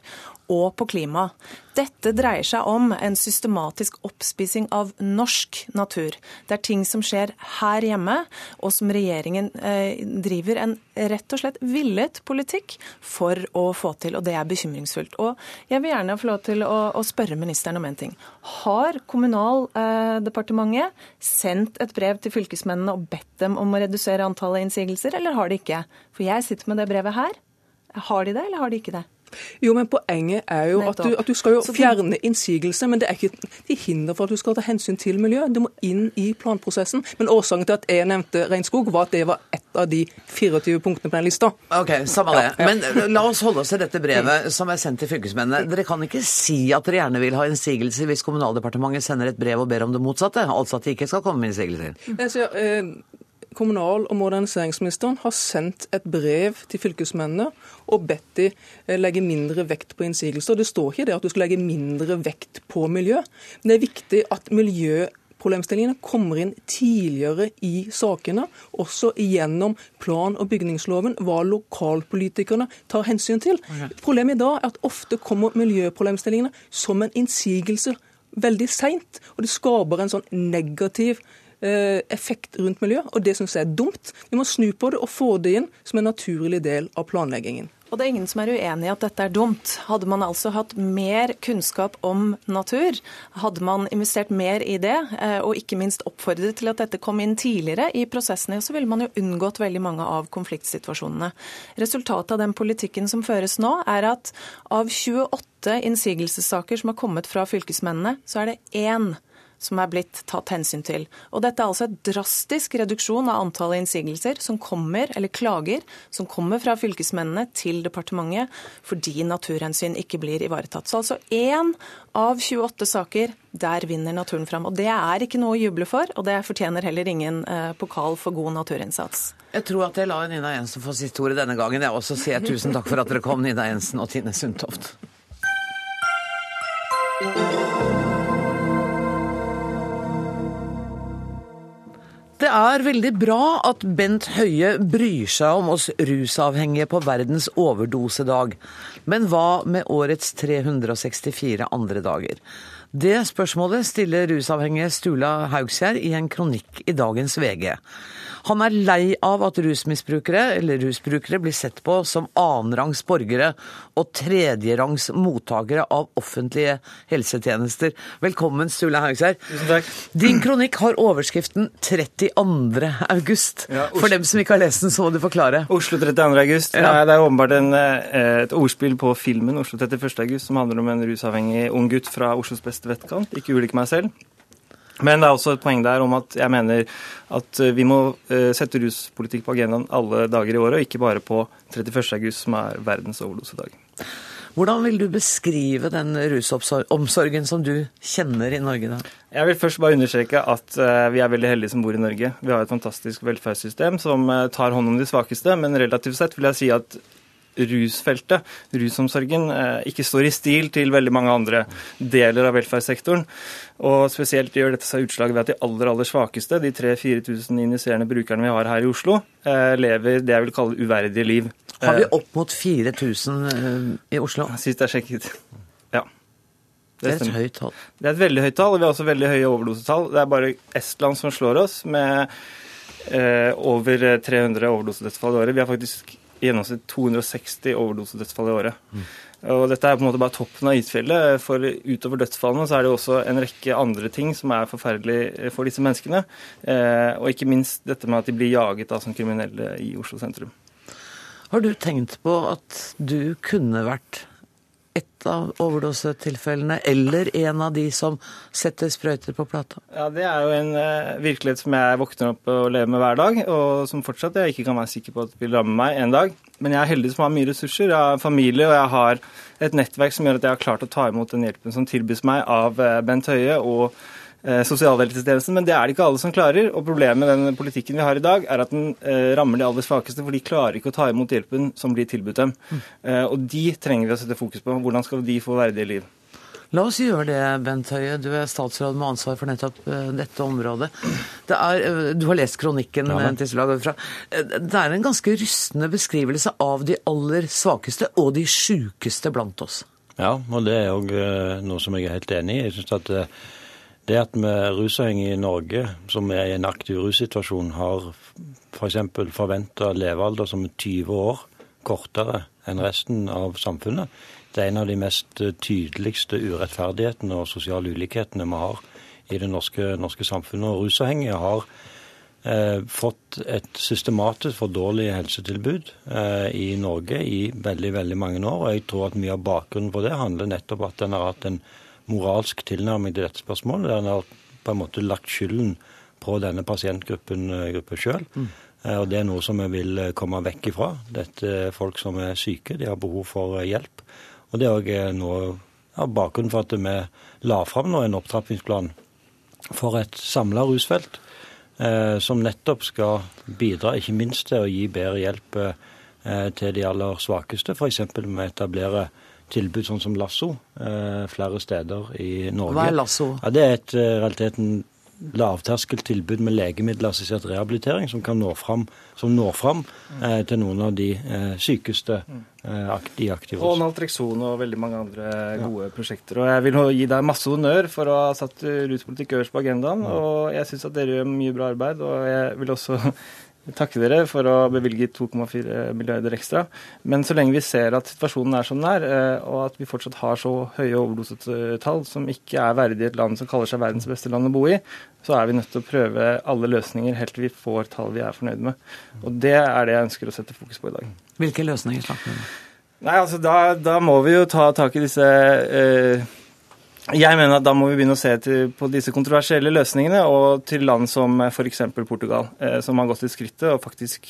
og på klima. Dette dreier seg om en systematisk oppspising av norsk natur. Det er ting som skjer her hjemme, og som regjeringen eh, driver en rett og slett villet politikk for å få til. Og det er bekymringsfullt. Og jeg vil gjerne få lov til å, spørre ministeren om en ting. Har Kommunaldepartementet eh, sendt et brev til fylkesmennene og bedt dem om å redusere antallet innsigelser, eller har de ikke? For jeg sitter med det brevet her. Har de det, eller har de ikke det? Jo, men Poenget er jo at du, at du skal jo fjerne innsigelse, men det er ikke til hinder for at du skal ta hensyn til miljø. Det må inn i planprosessen. Men årsaken til at jeg nevnte regnskog, var at det var ett av de 24 punktene på den lista. Ok, Samme det. Men eh, la oss holde oss til dette brevet som er sendt til fylkesmennene. Dere kan ikke si at dere gjerne vil ha innsigelser hvis Kommunaldepartementet sender et brev og ber om det motsatte? Altså at de ikke skal komme med innsigelser? Ja. eh, kommunal- og moderniseringsministeren har sendt et brev til fylkesmennene og bedt de eh, legge mindre vekt på innsigelser. Det står ikke det at du skal legge mindre vekt på miljø. Men det er viktig at miljøproblemstillingene kommer inn tidligere i sakene, også gjennom plan- og bygningsloven, hva lokalpolitikerne tar hensyn til. Problemet i dag er at ofte kommer miljøproblemstillingene som en innsigelse veldig seint, og det skaper en sånn negativ effekt rundt miljøet, og det syns jeg er dumt. Vi må snu på det og få det inn som en naturlig del av planleggingen. Og det er ingen som er uenig i at dette er dumt. Hadde man altså hatt mer kunnskap om natur, hadde man investert mer i det, eh, og ikke minst oppfordret til at dette kom inn tidligere i prosessene, så ville man jo unngått veldig mange av konfliktsituasjonene. Resultatet av den politikken som føres nå, er at av 28 innsigelsessaker som har kommet fra fylkesmennene, så er det én som er blitt tatt hensyn til. Og Dette er altså et drastisk reduksjon av antallet innsigelser som kommer, eller klager som kommer fra fylkesmennene til departementet fordi naturhensyn ikke blir ivaretatt. Så altså én av 28 saker, der vinner naturen fram. Og Det er ikke noe å juble for, og det fortjener heller ingen eh, pokal for god naturinnsats. Jeg tror at jeg lar Nina Jensen få siste ordet denne gangen. Jeg også sier tusen takk for at dere kom, Nina Jensen og Tine Sundtoft. Er veldig bra at Bent Høie bryr seg om oss rusavhengige på verdens overdosedag. Men hva med årets 364 andre dager? Det spørsmålet stiller rusavhengige Stula Haugsgjerd i en kronikk i dagens VG. Han er lei av at rusmisbrukere eller rusbrukere blir sett på som annenrangs borgere og tredjerangs mottakere av offentlige helsetjenester. Velkommen, Sule takk. Din kronikk har overskriften 32. august. Ja, For dem som ikke har lest den, så må du forklare. Oslo 32. august. Ja. Ja. Det er åpenbart en, eh, et ordspill på filmen Oslo 31. august, som handler om en rusavhengig ung gutt fra Oslos beste vettkant, ikke ulik meg selv. Men det er også et poeng der om at jeg mener at eh, vi må eh, sette ruspolitikk på agendaen alle dager i året, og ikke bare på 31. august, som er verdens overdosedag. Hvordan vil du beskrive den rusomsorgen som du kjenner i Norge da? Jeg vil først bare understreke at eh, vi er veldig heldige som bor i Norge. Vi har et fantastisk velferdssystem som tar hånd om de svakeste, men relativt sett vil jeg si at rusfeltet, rusomsorgen, eh, ikke står i stil til veldig mange andre deler av velferdssektoren. Og spesielt gjør dette seg utslag ved at de aller, aller svakeste, de 3000-4000 injiserende brukerne vi har her i Oslo, eh, lever det jeg vil kalle uverdige liv. Har vi Eh, opp mot 4000 eh, i Oslo? Sist jeg sjekket. Ja. Det er et høyt tall. Det er et veldig høyt tall, og vi har også veldig høye overdosetall. Det er bare Estland som slår oss med eh, over 300 overdosedødsfall i året. Vi har faktisk gjennomsnitt 260 overdosedødsfall i året. Og dette er på en måte bare toppen av isfjellet, for utover dødsfallene så er det også en rekke andre ting som er forferdelig for disse menneskene. Eh, og ikke minst dette med at de blir jaget av som kriminelle i Oslo sentrum. Har du tenkt på at du kunne vært av overdosetilfellene, eller en av de som setter sprøyter på plata? Ja, Det er jo en eh, virkelighet som jeg våkner opp og lever med hver dag, og som fortsatt jeg ikke kan være sikker på at vil ramme meg en dag. Men jeg er heldig som har mye ressurser. Jeg har familie, og jeg har et nettverk som gjør at jeg har klart å ta imot den hjelpen som tilbys meg av eh, Bent Høie og sosialhelsetjenesten, men det er det ikke alle som klarer. Og problemet med den politikken vi har i dag, er at den eh, rammer de aller svakeste, for de klarer ikke å ta imot hjelpen som blir tilbudt dem. Eh, og de trenger vi å sette fokus på. Hvordan skal de få verdige liv? La oss gjøre det, Bent Høie. Du er statsråd med ansvar for nettopp eh, dette området. Det er, eh, du har lest kronikken Ja, eh, til Slag fra. Eh, Det er en ganske rystende beskrivelse av de aller svakeste og de sjukeste blant oss. Ja, og det er òg noe som jeg er helt enig i. Jeg synes at eh, det at vi rusavhengige i Norge, som er i en aktiv russituasjon, har f.eks. forventa levealder som er 20 år kortere enn resten av samfunnet, det er en av de mest tydeligste urettferdighetene og sosiale ulikhetene vi har i det norske, norske samfunnet. Og rusavhengige har eh, fått et systematisk for dårlig helsetilbud eh, i Norge i veldig veldig mange år. og Jeg tror at mye av bakgrunnen for det handler nettopp at en har hatt en moralsk tilnærming til dette spørsmålet. der En har på en måte lagt skylden på denne pasientgruppen eh, sjøl. Mm. Og det er noe som vi vil eh, komme vekk ifra. Dette er folk som er syke, de har behov for eh, hjelp. Og det er òg noe av bakgrunnen for at vi la fram en opptrappingsplan for et samla rusfelt, eh, som nettopp skal bidra ikke minst til å gi bedre hjelp eh, til de aller svakeste, f.eks. med å etablere tilbud sånn som Lasso eh, flere steder i Norge. Hva er Lasso? Ja, det er et eh, realiteten lavterskeltilbud med legemiddelassistert rehabilitering som kan nå fram, som når fram eh, til noen av de eh, sykeste eh, ak- i aktiv Og. Naltrexon og veldig mange andre gode prosjekter. Og jeg vil gi deg masse honnør for å ha satt eh, ruspolitikk øverst på agendaen. Og jeg syns at dere gjør mye bra arbeid, og jeg vil også takke dere for å bevilge 2,4 milliarder ekstra. Men så lenge vi ser at situasjonen er som den er, eh, og at vi fortsatt har så høye overdosetall som ikke er verdig et land som kaller seg verdens beste land å bo i, så er vi nødt til å prøve alle løsninger helt til vi får tall vi er fornøyd med. Og det er det jeg ønsker å sette fokus på i dag. Hvilke løsninger snakker du om? Nei, altså da, da må vi jo ta tak i disse eh, Jeg mener at da må vi begynne å se til, på disse kontroversielle løsningene, og til land som f.eks. Portugal, eh, som har gått til skrittet og faktisk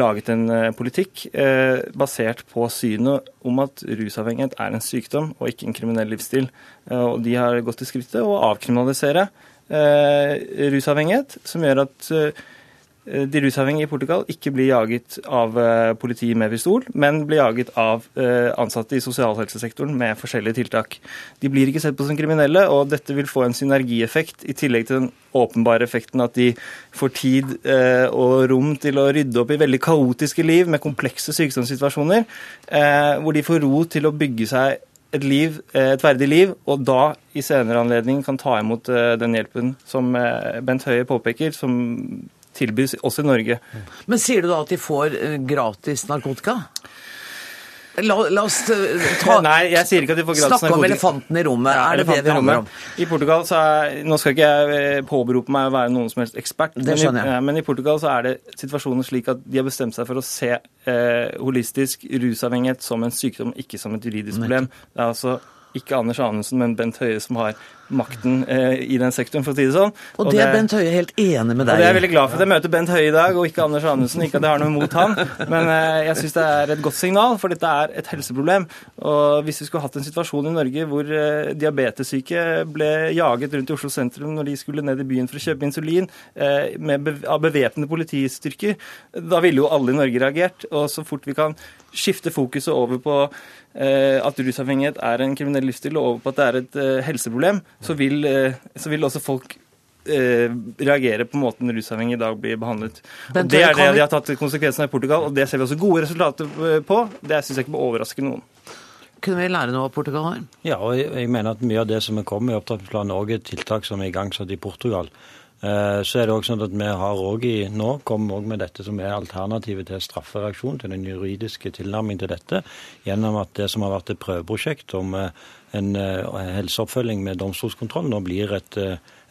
laget en eh, politikk eh, basert på synet om at rusavhengighet er en sykdom og ikke en kriminell livsstil. Eh, og de har gått til skrittet å avkriminalisere eh, rusavhengighet, som gjør at eh, de rusavhengige i Portugal ikke blir jaget av eh, politiet med pistol, men blir jaget av eh, ansatte i sosialhelsesektoren med forskjellige tiltak. De blir ikke sett på som kriminelle, og dette vil få en synergieffekt, i tillegg til den åpenbare effekten at de får tid eh, og rom til å rydde opp i veldig kaotiske liv med komplekse sykdomssituasjoner, eh, hvor de får ro til å bygge seg et, liv, eh, et verdig liv, og da i senere anledning kan ta imot eh, den hjelpen som eh, Bent Høie påpeker, som tilbys også i Norge. Men sier du da at de får eh, gratis narkotika? La, la oss eh, ta, Nei, jeg sier ikke at de får gratis snakke om elefanten i rommet. Ja, er det det vi det handler om? I Portugal så er, Nå skal ikke jeg eh, påberope meg å være noen som helst ekspert, Det men, i, jeg. men i Portugal så er det situasjonen slik at de har bestemt seg for å se eh, holistisk rusavhengighet som en sykdom, ikke som et juridisk problem. Det er altså ikke Anders Anundsen, men Bent Høie som har makten eh, i den sektoren, for å si det sånn. Og det er Bent Høie helt enig med og deg det er jeg i. veldig glad for at jeg møter Bent Høie i dag, og ikke Anders Anundsen. Ikke at jeg har noe imot han, men eh, jeg syns det er et godt signal, for dette er et helseproblem. Og hvis vi skulle hatt en situasjon i Norge hvor eh, diabetessyke ble jaget rundt i Oslo sentrum når de skulle ned i byen for å kjøpe insulin med av bevæpnede politistyrker, da ville jo alle i Norge reagert. Og så fort vi kan skifte fokuset over på at rusavhengighet er en kriminell livsstil, og over på at det er et helseproblem, så vil, eh, så vil også folk eh, reagere på måten rusavhengige i dag blir behandlet. Og det er det de har tatt konsekvensen av i Portugal, og det ser vi også gode resultater eh, på. Det syns jeg ikke må overraske noen. Kunne vi lære noe av Portugal her? Ja, og jeg, jeg mener at mye av det som er kommet i opptrappingsplanen, òg er tiltak som er igangsatt i Portugal. Eh, Så er det også sånn at vi har også i, nå kommet også med dette som er alternativet til straffereaksjon, til den juridiske tilnærmingen til dette, gjennom at det som har vært et prøveprosjekt om eh, en eh, helseoppfølging med domstolskontroll, nå blir et,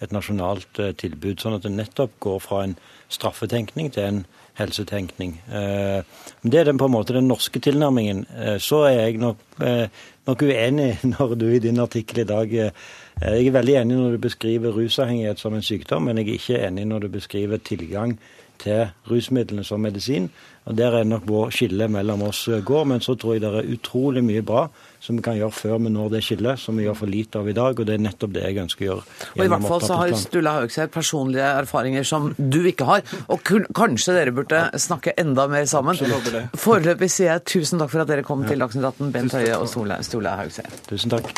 et nasjonalt eh, tilbud. Sånn at det nettopp går fra en straffetenkning til en helsetenkning. Eh, Men det er den, på en måte den norske tilnærmingen. Eh, Så er jeg nok, nok uenig når du i din artikkel i dag Jeg er veldig enig når du beskriver rusavhengighet som en sykdom, men jeg er ikke enig når du beskriver tilgang til rusmidlene som medisin. Og Der er nok vår skille mellom oss går. Men så tror jeg det er utrolig mye bra som vi kan gjøre før vi når det skillet, som vi gjør for lite av i dag. Og det er nettopp det jeg ønsker å gjøre. Og i hvert fall så har. Sturla Haugseid personlige erfaringer som du ikke har. Og kun, kanskje dere burde snakke enda mer sammen. Foreløpig sier jeg tusen takk for at dere kom til Dagsnytt 18, Bent Høie og Sturla Haugseid. Tusen takk.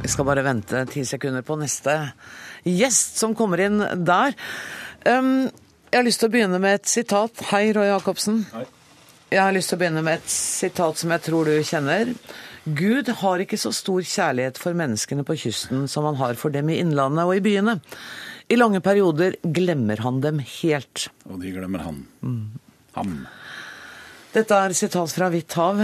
Vi skal bare vente ti sekunder på neste gjest som kommer inn der. Um, jeg har lyst til å begynne med et sitat. Hei, Roy Jacobsen. Jeg har lyst til å begynne med et sitat som jeg tror du kjenner. Gud har ikke så stor kjærlighet for menneskene på kysten som han har for dem i innlandet og i byene. I lange perioder glemmer han dem helt. Og de glemmer han. Ham. Dette er sitat fra Hvitt hav.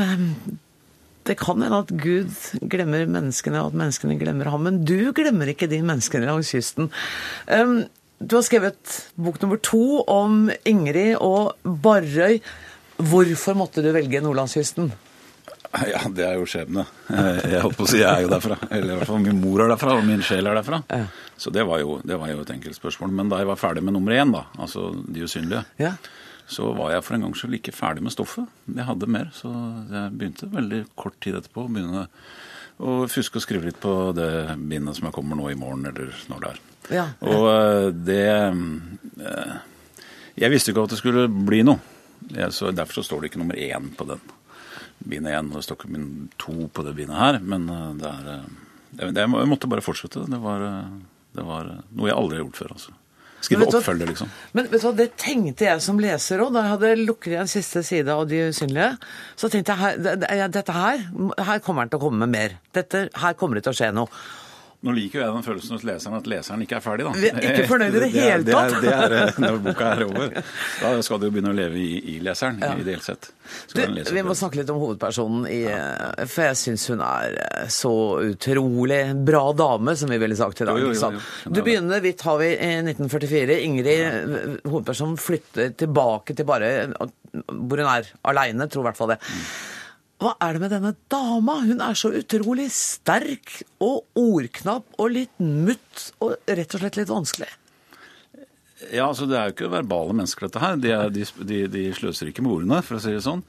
Det kan hende at Gud glemmer menneskene, og at menneskene glemmer ham, men du glemmer ikke de menneskene langs kysten. Um, Du har skrevet bok nummer to om Ingrid og Barrøy. Hvorfor måtte du velge nordlandskysten? Ja, det er jo skjebne. Eh, Jeg holdt på å si jeg er jo derfra. Eller i hvert fall min mor er derfra, og min sjel er derfra. Så det var, jo, det var jo et enkelt spørsmål. Men da jeg var ferdig med nummer én, da, altså De usynlige, Ja. så var jeg for en gangs skyld ikke ferdig med stoffet. Jeg hadde mer, så jeg begynte veldig kort tid etterpå å begynne å fuske og skrive litt på det bindet som jeg kommer nå i morgen, eller når det er. Ja. Og eh, det eh, Jeg visste ikke at det skulle bli noe. Jeg, så Derfor så står det ikke nummer én på den. Bindet én. Det står ikke min to på det bindet her. Men eh, det er Jeg måtte bare fortsette. Det var, det var noe jeg aldri har gjort før. altså. Skrive oppfølger, liksom. Men vet du hva, det tenkte jeg som leser òg, da jeg hadde lukket igjen siste side av De usynlige. Så tenkte jeg dette her, her kommer han til å komme med mer. Dette, her kommer det til å skje noe. Nå liker jo jeg den følelsen hos leseren at leseren ikke er ferdig, da. Vi er ikke fornøyd i det hele det er- tatt. Det er, eh, når boka er over. Da skal du jo begynne å leve i, i leseren, ideelt sett. Du, vi må snakke litt om hovedpersonen, i, for jeg syns hun er eh, så utrolig bra dame, som vi ville sagt i dag. Jo, jo, jo. Du begynner vi tar vi i 1944. Ingrid, ja. hovedpersonen, flytter tilbake til bare hvor hun er aleine, tror i hvert fall det. Hva er det med denne dama? Hun er så utrolig sterk og ordknapp og litt mutt og rett og slett litt vanskelig. Ja, altså Det er jo ikke verbale mennesker, dette her. De, er, de, de, de sløser ikke med ordene, for å si det sånn.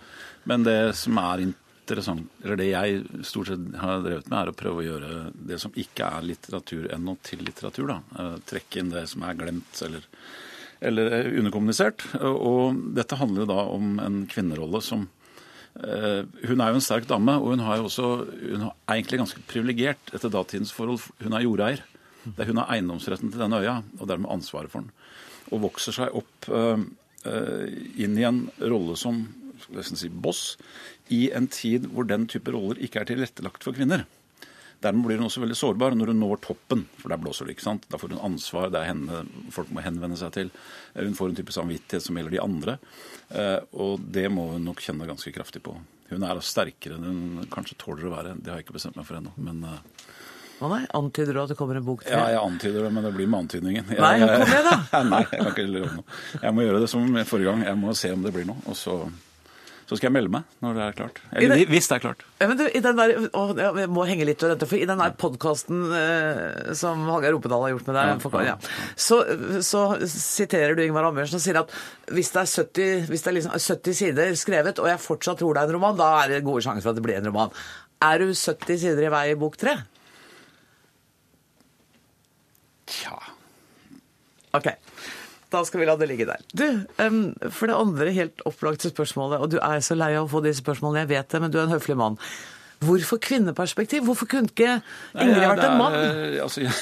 Men det som er interessant, eller det jeg stort sett har drevet med, er å prøve å gjøre det som ikke er litteratur ennå, til litteratur. da. Eh, Trekke inn det som er glemt eller, eller er underkommunisert. Og dette handler jo da om en kvinnerolle som Hun er jo en sterk dame, og hun, også, hun er egentlig ganske privilegert etter datidens forhold. Hun er jordeier. Er hun har eiendomsretten til denne øya, og dermed ansvaret for den. Og vokser seg opp uh, eh, inn i en rolle som si, boss i en tid hvor den type roller ikke er tilrettelagt for kvinner. Dermed blir hun også veldig sårbar når hun når toppen, for der blåser det. ikke sant? Da får hun ansvar, det er henne folk må henvende seg til. Hun får en type samvittighet som gjelder de andre. Eh, Og det må hun nok kjenne ganske kraftig på. Hun er sterkere enn hun kanskje tåler å være. Det har jeg ikke bestemt meg for ennå. Men eh, Å nei, antyder du at det kommer en bok til? ja, jeg antyder det, men det blir med antydningen. Jeg, Nei, kom med da! Nei, jeg kan ikke love noe. Jeg må gjøre det som forrige gang. Jeg må se om det blir noe. Og så, så skal jeg melde meg når det er klart. Eller den, hvis det er klart. Ja, men du, i den der, å, jeg må henge litt og dette, for i den der podkasten eh, som Hallgeir Ropedal har gjort med deg, Ja, for, ja, så, så siterer du Ingvar Ambjørnsen og sier at hvis det er 70, hvis det er liksom 70 sider skrevet, og jeg fortsatt tror det er en roman, da er det gode sjanser for at det blir en roman. Er du 70 sider i vei i bok tre? Tja. Ok. Da skal vi la det ligge der. Du, um, for det andre helt opplagte spørsmålet, og du er så lei av å få disse spørsmålene, jeg vet det, men du er en høflig mann. Hvorfor kvinneperspektiv? Hvorfor kunne ikke Ingrid vært en mann? eh, Altså, jeg,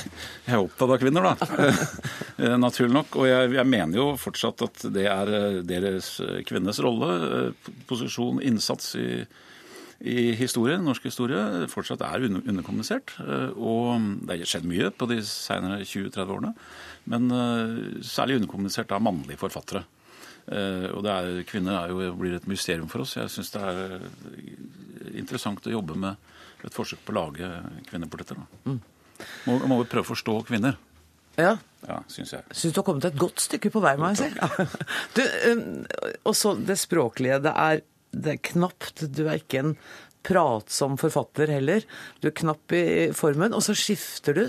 jeg er opptatt av kvinner, da. Eh, Naturlig nok. Og jeg, jeg mener jo fortsatt at det er eh, deres kvinnenes rolle, posisjon, innsats i, i historie, norsk historie, fortsatt er under, underkommunisert. Og det har skjedd mye på de senere 20-30 årene. Men eh, særlig underkommunisert av mannlige forfattere. Eh, Og det er, kvinner er jo, blir et mysterium for oss. Jeg syns det er eh, interessant å jobbe med et forsøk på å lage kvinneportretter. Mm. Må, må vi prøve å forstå kvinner. Ja. Ja, syns jeg. Syns du har kommet et godt stykke på vei, må jeg si. Og så det språklige. Det er, det er knapt. Du er ikke en pratsom forfatter heller. Du er knapp i formen. Og så skifter du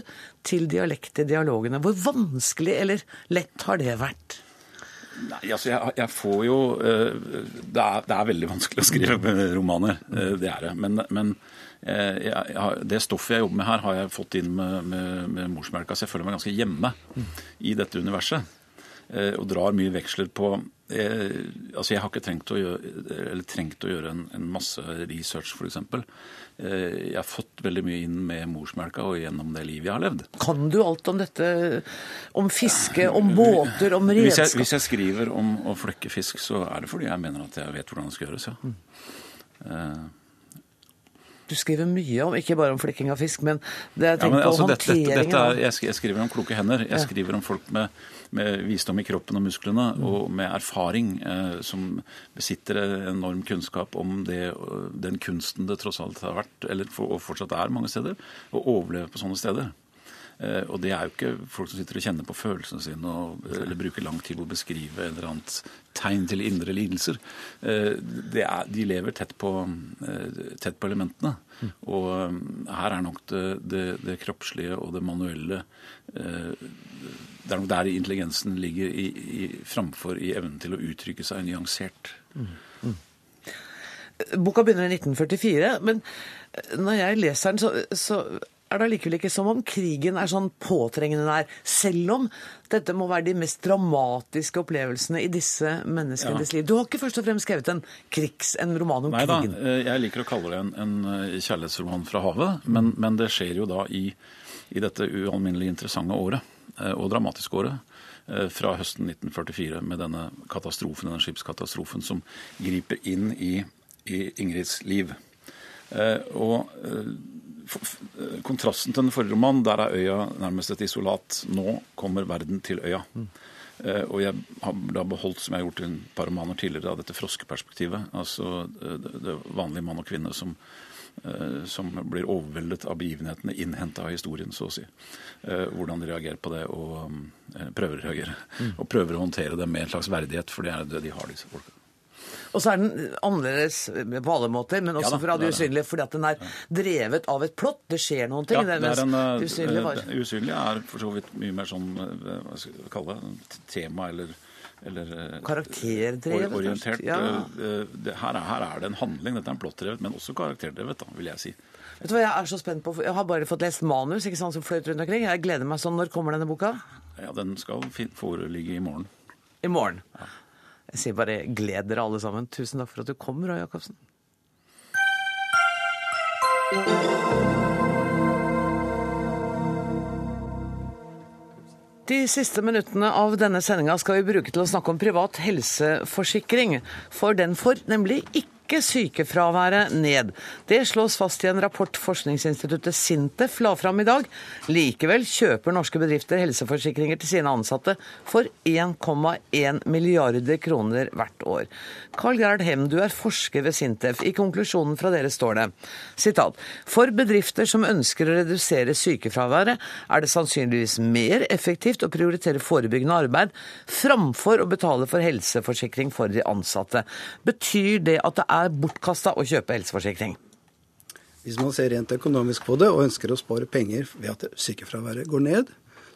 til dialekt i dialogene. Hvor vanskelig eller lett har det vært? Nei, altså jeg, jeg får jo eh, det er, det er veldig vanskelig å skrive romaner, eh, det er det. Men, men eh, jeg, jeg, det stoffet jeg jobber med her, har jeg fått inn med, med, med morsmelka, så jeg føler meg ganske hjemme i dette universet. Eh, Og drar mye veksler på jeg, Altså, jeg har ikke trengt å gjøre, eller trengt å gjøre en, en masse research, f.eks. Eh, Jeg har fått veldig mye inn med morsmelka og gjennom det livet jeg har levd. Kan du alt om dette? Om fiske, om båter, om Hvis jeg, redskap? hvis jeg skriver om å flekke fisk, så er det fordi jeg mener at jeg vet hvordan det skal gjøres, ja. Mm. Du skriver mye om, ikke bare om flekking av fisk, men det jeg ja, tenker men på altså, dette, dette, dette er, jeg, skriver om kloke hender. Jeg Ja. skriver om folk med, med visdom i kroppen og musklene, og med erfaring, eh, som besitter enorm kunnskap om det, den kunsten det tross alt har vært, eller og fortsatt er mange steder, å overleve på sånne steder. Eh, og det er jo ikke folk som sitter og kjenner på følelsene sine og, eller bruker lang tid på å beskrive et eller annet tegn til indre lidelser. Eh, er, de lever tett på, eh, tett på elementene. Og eh, her er nok det, det, det kroppslige og det manuelle eh, Det er nok der intelligensen ligger i, i, framfor i evnen til å uttrykke seg nyansert. Boka begynner i 1944, men når jeg leser den, så, så er det allikevel ikke som om krigen er sånn påtrengende nær. Selv om dette må være de mest dramatiske opplevelsene i disse menneskenes Ja. liv. Du har ikke først og fremst skrevet en krigs, en roman om Nei krigen? krigen. da, jeg liker å kalle det en, en eh, kjærlighetsroman fra havet, men, men det skjer jo da i, i dette ualminnelig interessante året, eh, og dramatiske året, eh, fra høsten 1944 med denne katastrofen, denne skipskatastrofen som griper inn i, i Ingrids liv. Eh, Og kontrasten til den forrige romanen, der er øya nærmest et isolat. Nå kommer verden til øya. Eh, og jeg har da beholdt, som jeg har gjort i et par romaner tidligere, dette froskeperspektivet. Altså det, det vanlige mann og kvinne som, som blir overveldet av begivenhetene, innhenta av historien, så å si. Eh, hvordan de reagerer på det, og eh, prøver å reagere. Og prøver å håndtere det med en slags verdighet, for det er det de har, disse folka. Og så er den annerledes på alle måter, men også Ja da, det er usynlige, fordi at den er drevet av et plott. Det skjer noen ting. Ja, det er en, eh, det usynlige var usynlige er for så vidt mye mer sånn eh, hva skal jeg kalle det, tema eller eller eh, orientert. Ja. Eh, eh, her, er, her er det en handling. Dette er en plottdrevet, men også karakterdrevet, da, vil jeg si. Vet du hva jeg er så spent på? Jeg har bare fått lest manus ikke sant, som fløyt rundt omkring. Jeg gleder meg sånn. Når kommer denne boka? Ja, Den skal foreligge i morgen. I morgen. Jeg sier bare gled dere alle sammen. Tusen takk for at du kom, Roy Jacobsen. De siste minuttene av denne sendinga skal vi bruke til å snakke om privat helseforsikring. For den får nemlig ikke sykefraværet ned. Det slås fast i en rapport forskningsinstituttet Sintef la fram i dag. Likevel kjøper norske bedrifter helseforsikringer til sine ansatte for 1,1 milliarder kroner hvert år. Carl Gerhard Hem, du er forsker ved Sintef. I konklusjonen fra dere står det sitat, For bedrifter som ønsker å redusere sykefraværet, er det sannsynligvis mer effektivt å prioritere forebyggende arbeid framfor å betale for helseforsikring for de ansatte. Betyr det at det er bortkasta å kjøpe helseforsikring? Hvis man ser rent økonomisk på det og ønsker å spare penger ved at sykefraværet går ned,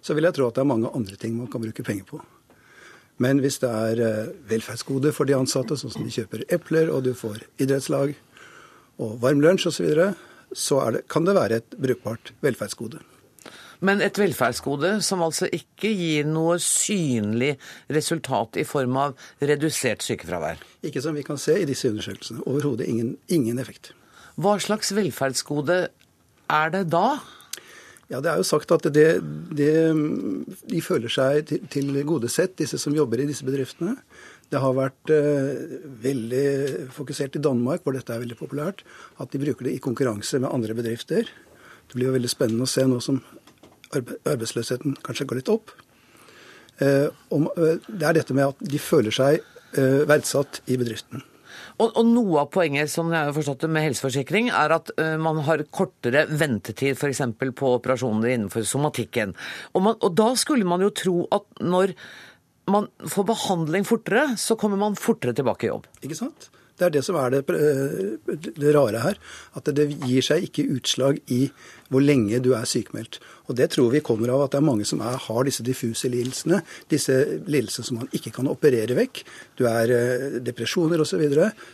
så vil jeg tro at det er mange andre ting man kan bruke penger på. Men hvis det er eh, velferdsgode for de ansatte, sånn som de kjøper epler, og du får idrettslag og varm lunsj osv., så, videre, så er det, kan det være et brukbart velferdsgode. Men et velferdsgode som altså ikke gir noe synlig resultat i form av redusert sykefravær. Ikke som vi kan se i disse undersøkelsene. Overhodet ingen, ingen effekt. Hva slags velferdsgode er det da? Ja, Det er jo sagt at det, det, de føler seg til, til godesett, disse som jobber i disse bedriftene. Det har vært eh, veldig fokusert i Danmark, hvor dette er veldig populært, at de bruker det i konkurranse med andre bedrifter. Det blir jo veldig spennende å se nå som arbeidsløsheten kanskje går litt opp. Eh, eh, det er dette med at de føler seg eh, verdsatt i bedriften. Og, og, noe av poenget som jeg har forstått det med helseforsikring, er at uh, man har kortere ventetid f.eks. på operasjoner innenfor somatikken. Og, man, og, da skulle man jo tro at når man får behandling fortere, så kommer man fortere tilbake i jobb. Ikke sant? Det er det som er det, det, rare her. At det gir seg ikke utslag i hvor lenge du er sykemeldt. Og det tror vi kommer av at det er mange som er, har disse diffuse lidelsene. Disse lidelsene som man ikke kan operere vekk. Du er depresjoner osv.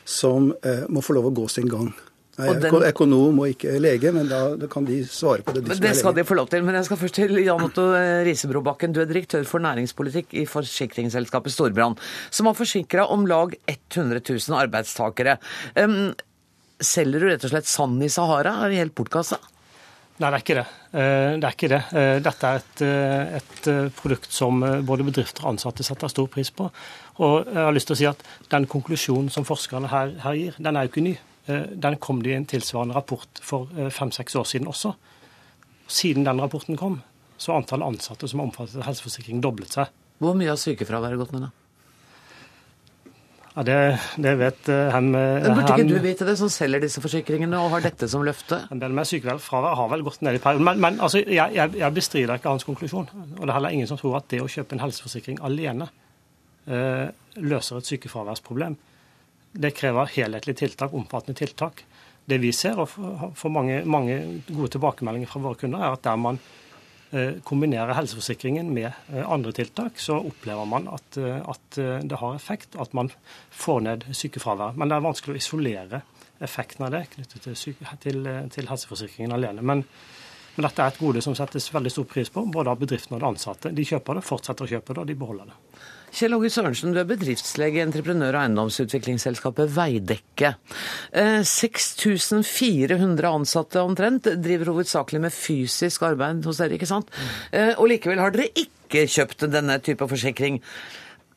som må få lov å gå sin gang. Jeg er den... økonom og ikke lege, men da, da, kan de svare på det. De det skal de få lov til. Men jeg skal først til Jan Otto Risebrobakken. Du er direktør for næringspolitikk i forsikringsselskapet Storbrann, som har forsikra om lag 100 000 arbeidstakere. Um, selger du rett og slett sand i Sahara? Er det helt bortkasta? Nei, det er ikke det. Det er ikke det. Dette er et, et, produkt som både bedrifter og ansatte setter stor pris på. Og jeg har lyst til å si at Den konklusjonen som forskerne her, her gir, den er jo ikke ny. Den kom det i en tilsvarende rapport for fem-seks år siden også. Siden den rapporten kom, så har antallet ansatte som er omfattet av helseforsikring, doblet seg. Hvor mye har sykefraværet gått ned, da? Ja, det, det vet han Men Burde ikke du vite det, som selger disse forsikringene og har dette som løfte? En del med sykefravær har vel gått ned i perioden. Men, men altså, jeg, jeg, bestrider ikke hans konklusjon. Og det er heller ingen som tror at det å kjøpe en helseforsikring alene eh, løser et sykefraværsproblem. Det krever helhetlige tiltak, omfattende tiltak. Det vi ser, og får mange, mange, gode tilbakemeldinger fra våre kunder, er at der man eh, kombinerer helseforsikringen med eh, andre tiltak, så opplever man at, eh, at, det har effekt, at man får ned sykefraværet. Men det er vanskelig å isolere effekten av det knyttet til, syke, til, til helseforsikringen alene. Men, men, dette er et gode som settes veldig stor pris på, både av bedriftene og de ansatte. De kjøper det, fortsetter å kjøpe det, og de beholder det. Kjell Åge Sørensen, du er bedriftslege entreprenør- og eiendomsutviklingsselskapet Veidekke. 6400 ansatte omtrent driver hovedsakelig med fysisk arbeid hos dere, ikke sant? Og likevel har dere ikke kjøpt denne type forsikring.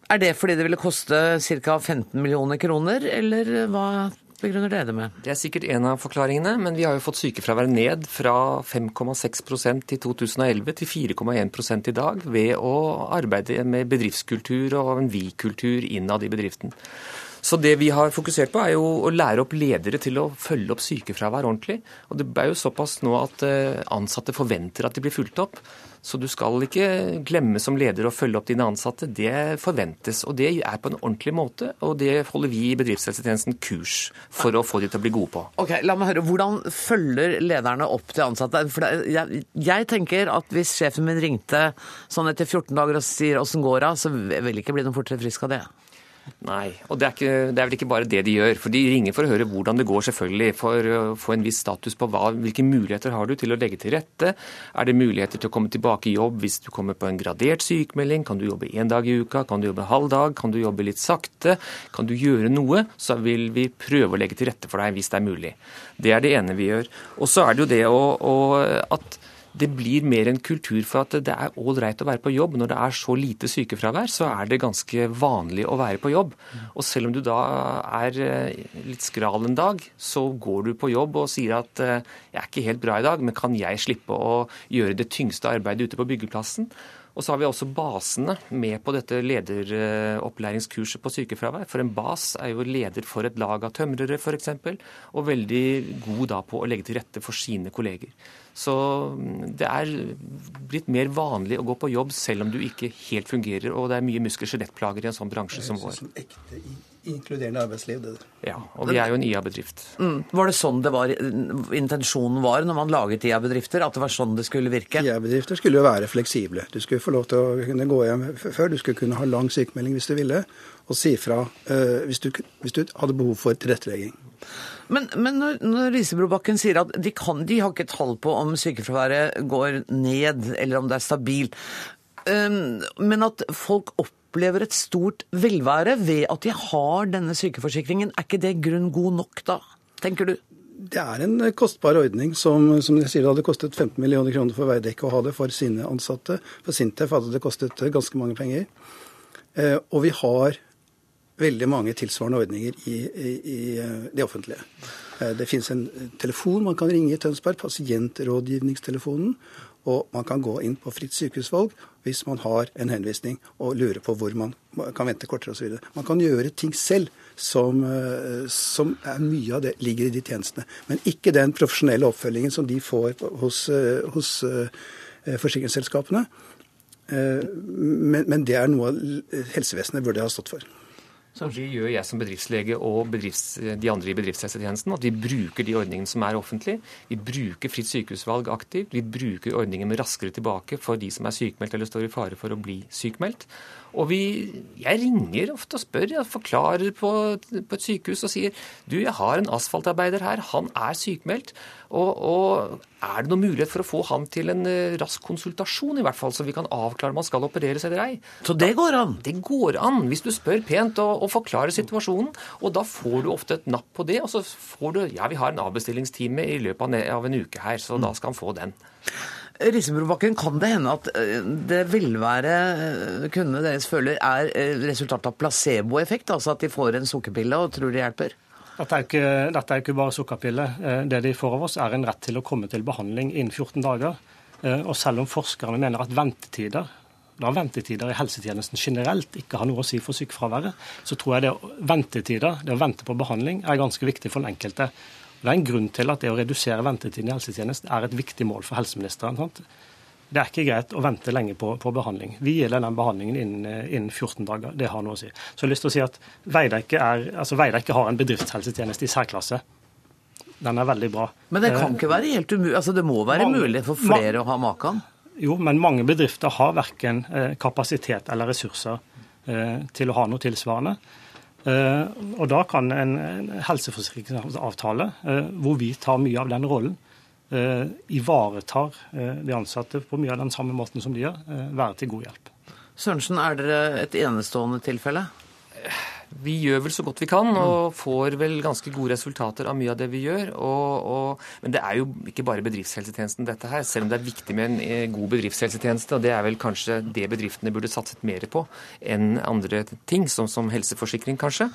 Er det fordi det ville koste ca. 15 millioner kroner, eller hva begrunner det det med? Det er sikkert en av forklaringene, men vi har jo fått sykefraværet ned fra 5,6% i 2011 til 4,1 i dag ved å arbeide med bedriftskultur og en vi-kultur innad i bedriften. Så det vi har fokusert på, er jo å lære opp ledere til å følge opp sykefravær ordentlig. Og det er jo såpass nå at eh, ansatte forventer at de blir fulgt opp. Så du skal ikke glemme som leder å følge opp dine ansatte. Det forventes. Og det er på en ordentlig måte, og det holder vi i bedriftshelsetjenesten kurs for å få de til å bli gode på. Ok, La meg høre, Hvordan følger lederne opp de ansatte? For det, jeg, jeg, tenker at hvis sjefen min ringte sånn etter 14 dager og sier åssen går det, så vil jeg ikke bli noe fortere frisk av det. Nei, og det er, ikke, det er, vel ikke bare det de gjør. For De ringer for å høre hvordan det går, selvfølgelig. For å få en viss status på hva, hvilke muligheter har du til å legge til rette. Er det muligheter til å komme tilbake i jobb hvis du kommer på en gradert sykemelding? Kan du jobbe én dag i uka? Kan du jobbe halv dag? Kan du jobbe litt sakte? Kan du gjøre noe? Så vil vi prøve å legge til rette for deg hvis det er mulig. Det er det ene vi gjør. Og så er det jo det å, å at det blir mer en kultur for at det er ålreit å være på jobb. Når det er så lite sykefravær, så er det ganske vanlig å være på jobb. Og selv om du da er eh, litt skral en dag, så går du på jobb og sier at eh, jeg er ikke helt bra i dag, men kan jeg slippe å gjøre det tyngste arbeidet ute på byggeplassen? Og så har vi også basene med på dette lederopplæringskurset på sykefravær. For en bas er jo leder for et lag av tømrere f.eks., og veldig god da på å legge til rette for sine kolleger. Så mm, det er blitt mer vanlig å gå på jobb selv om du ikke helt fungerer, og det er mye muskel-skjelettplager i en sånn bransje som vår. Som ekte inkluderende arbeidsliv, det. Ja, og vi er jo en IA-bedrift. Mm. Var det sånn det var, intensjonen var når man laget IA-bedrifter? At det var sånn det skulle virke? IA-bedrifter skulle jo være fleksible. Du skulle få lov til å kunne gå hjem før. Du skulle kunne ha lang sykemelding hvis du ville, og si fra uh, hvis, du, hvis du hadde behov for tilrettelegging. Men, men når, når Risebrobakken sier at de, kan, de har ikke tall på om sykefraværet går ned, eller om det er stabilt, um, men at folk opplever et stort velvære ved at de har denne sykeforsikringen, er ikke det grunn god nok da, tenker du? Det er en kostbar ordning som, som jeg sier, det hadde kostet 15 millioner kroner for Veidekke å ha det for sine ansatte. For Sintef hadde det kostet ganske mange penger. Eh, og vi har veldig mange tilsvarende ordninger i, i, i eh, det offentlige. Eh, det finnes en telefon man kan ringe i Tønsberg, pasientrådgivningstelefonen. Og man kan gå inn på fritt sykehusvalg hvis man har en henvisning og lurer på hvor man kan vente kortere osv. Man kan gjøre ting selv som, eh, som mye av det ligger i de tjenestene. Men ikke den profesjonelle oppfølgingen som de får hos, hos forsikringsselskapene. Men, men det er noe helsevesenet burde ha stått for. Så det gjør jeg som bedriftslege og bedrifts, de andre i bedriftshelsetjenesten. At vi bruker de ordningene som er offentlige. Vi bruker fritt sykehusvalg aktivt. Vi bruker ordningen med Raskere tilbake for de som er sykmeldt eller står i fare for å bli sykmeldt. Og vi, jeg ringer ofte og spør, jeg forklarer på, på, et sykehus og sier du, jeg har en asfaltarbeider her, han er sykemeldt. Og, og, er det noen mulighet for å få han til en eh, rask konsultasjon, i hvert fall, så vi kan avklare om han skal opereres eller ei? Så det går an? Det går an, hvis du spør pent og, og forklarer situasjonen. Og da får du ofte et napp på det, og så får du ja, vi har en avbestillingstime i løpet av en uke her, så mm. da skal han få den. Risebrobakken, kan det hende at eh, det velvære eh, kundene deres føler er resultatet resultat av placeboeffekt? Altså at de får en sukkerpille og tror det hjelper? Dette er, ikke, dette er ikke bare sukkerpille. Det de får av oss, er en rett til å komme til behandling innen 14 dager. Og selv om forskerne mener at ventetider da ventetider i helsetjenesten generelt ikke har noe å si for sykefraværet, så tror jeg det ventetider, det å vente på behandling, er ganske viktig for den enkelte. Det er en grunn til at det å redusere ventetiden i helsetjenesten er et viktig mål for helseministeren. Sant? Det er ikke greit å vente lenge på, på behandling. Vi gjelder den behandlingen innen, innen, 14 dager. Det har noe å si. Så jeg har lyst til å si at Veidekke, er, altså Veidekke har en bedriftshelsetjeneste i særklasse. Den er veldig bra. Men det kan ikke være helt umulig? Altså Det må være mange, mulig for flere å ha maken? Jo, men mange bedrifter har verken eh, kapasitet eller ressurser eh, til å ha noe tilsvarende. Eh, og da kan en, helseforsikringsavtale, eh, hvor vi tar mye av den rollen, eh, ivaretar de ansatte på mye av den samme måten som de gjør, være til god hjelp. Sørensen, er dere et enestående tilfelle? Vi gjør vel så godt vi kan, og får vel ganske gode resultater av mye av det vi gjør. Og, og, men det er jo ikke bare bedriftshelsetjenesten dette her, selv om det er viktig med en eh, god bedriftshelsetjeneste. Og det er vel kanskje det bedriftene burde satset mer på enn andre ting, som, som helseforsikring kanskje.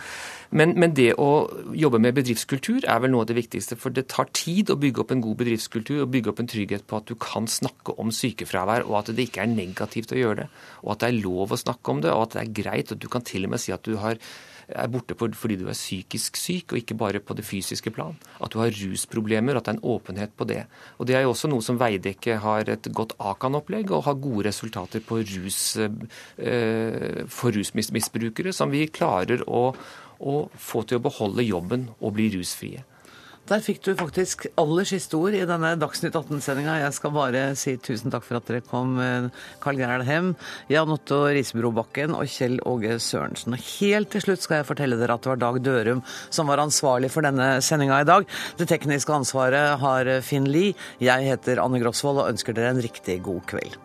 Men, men, det å jobbe med bedriftskultur er vel noe av det viktigste. For det tar tid å bygge opp en god bedriftskultur og bygge opp en trygghet på at du kan snakke om sykefravær, og at det ikke er negativt å gjøre det. Og at det er lov å snakke om det, og at det er greit. Og du kan til og med si at du har er borte fordi du er psykisk syk, og ikke bare på det fysiske plan. At du har rusproblemer, at det er en åpenhet på det. Og Det er jo også noe som Veidekke har et godt Akan-opplegg, og har gode resultater rus, eh, for rusmisbrukere, som vi klarer å, å få til å beholde jobben og bli rusfrie. Der fikk du faktisk aller siste ord i denne Dagsnytt 18-sendinga. Jeg skal bare si tusen takk for at dere kom, Carl Gerhard Hem, Jan Otto Risebrobakken og Kjell Åge Sørensen. Og helt til slutt skal jeg fortelle dere at det var Dag Dørum som var ansvarlig for denne sendinga i dag. Det tekniske ansvaret har Finn Lie. Jeg heter Anne Grosvold og ønsker dere en riktig god kveld.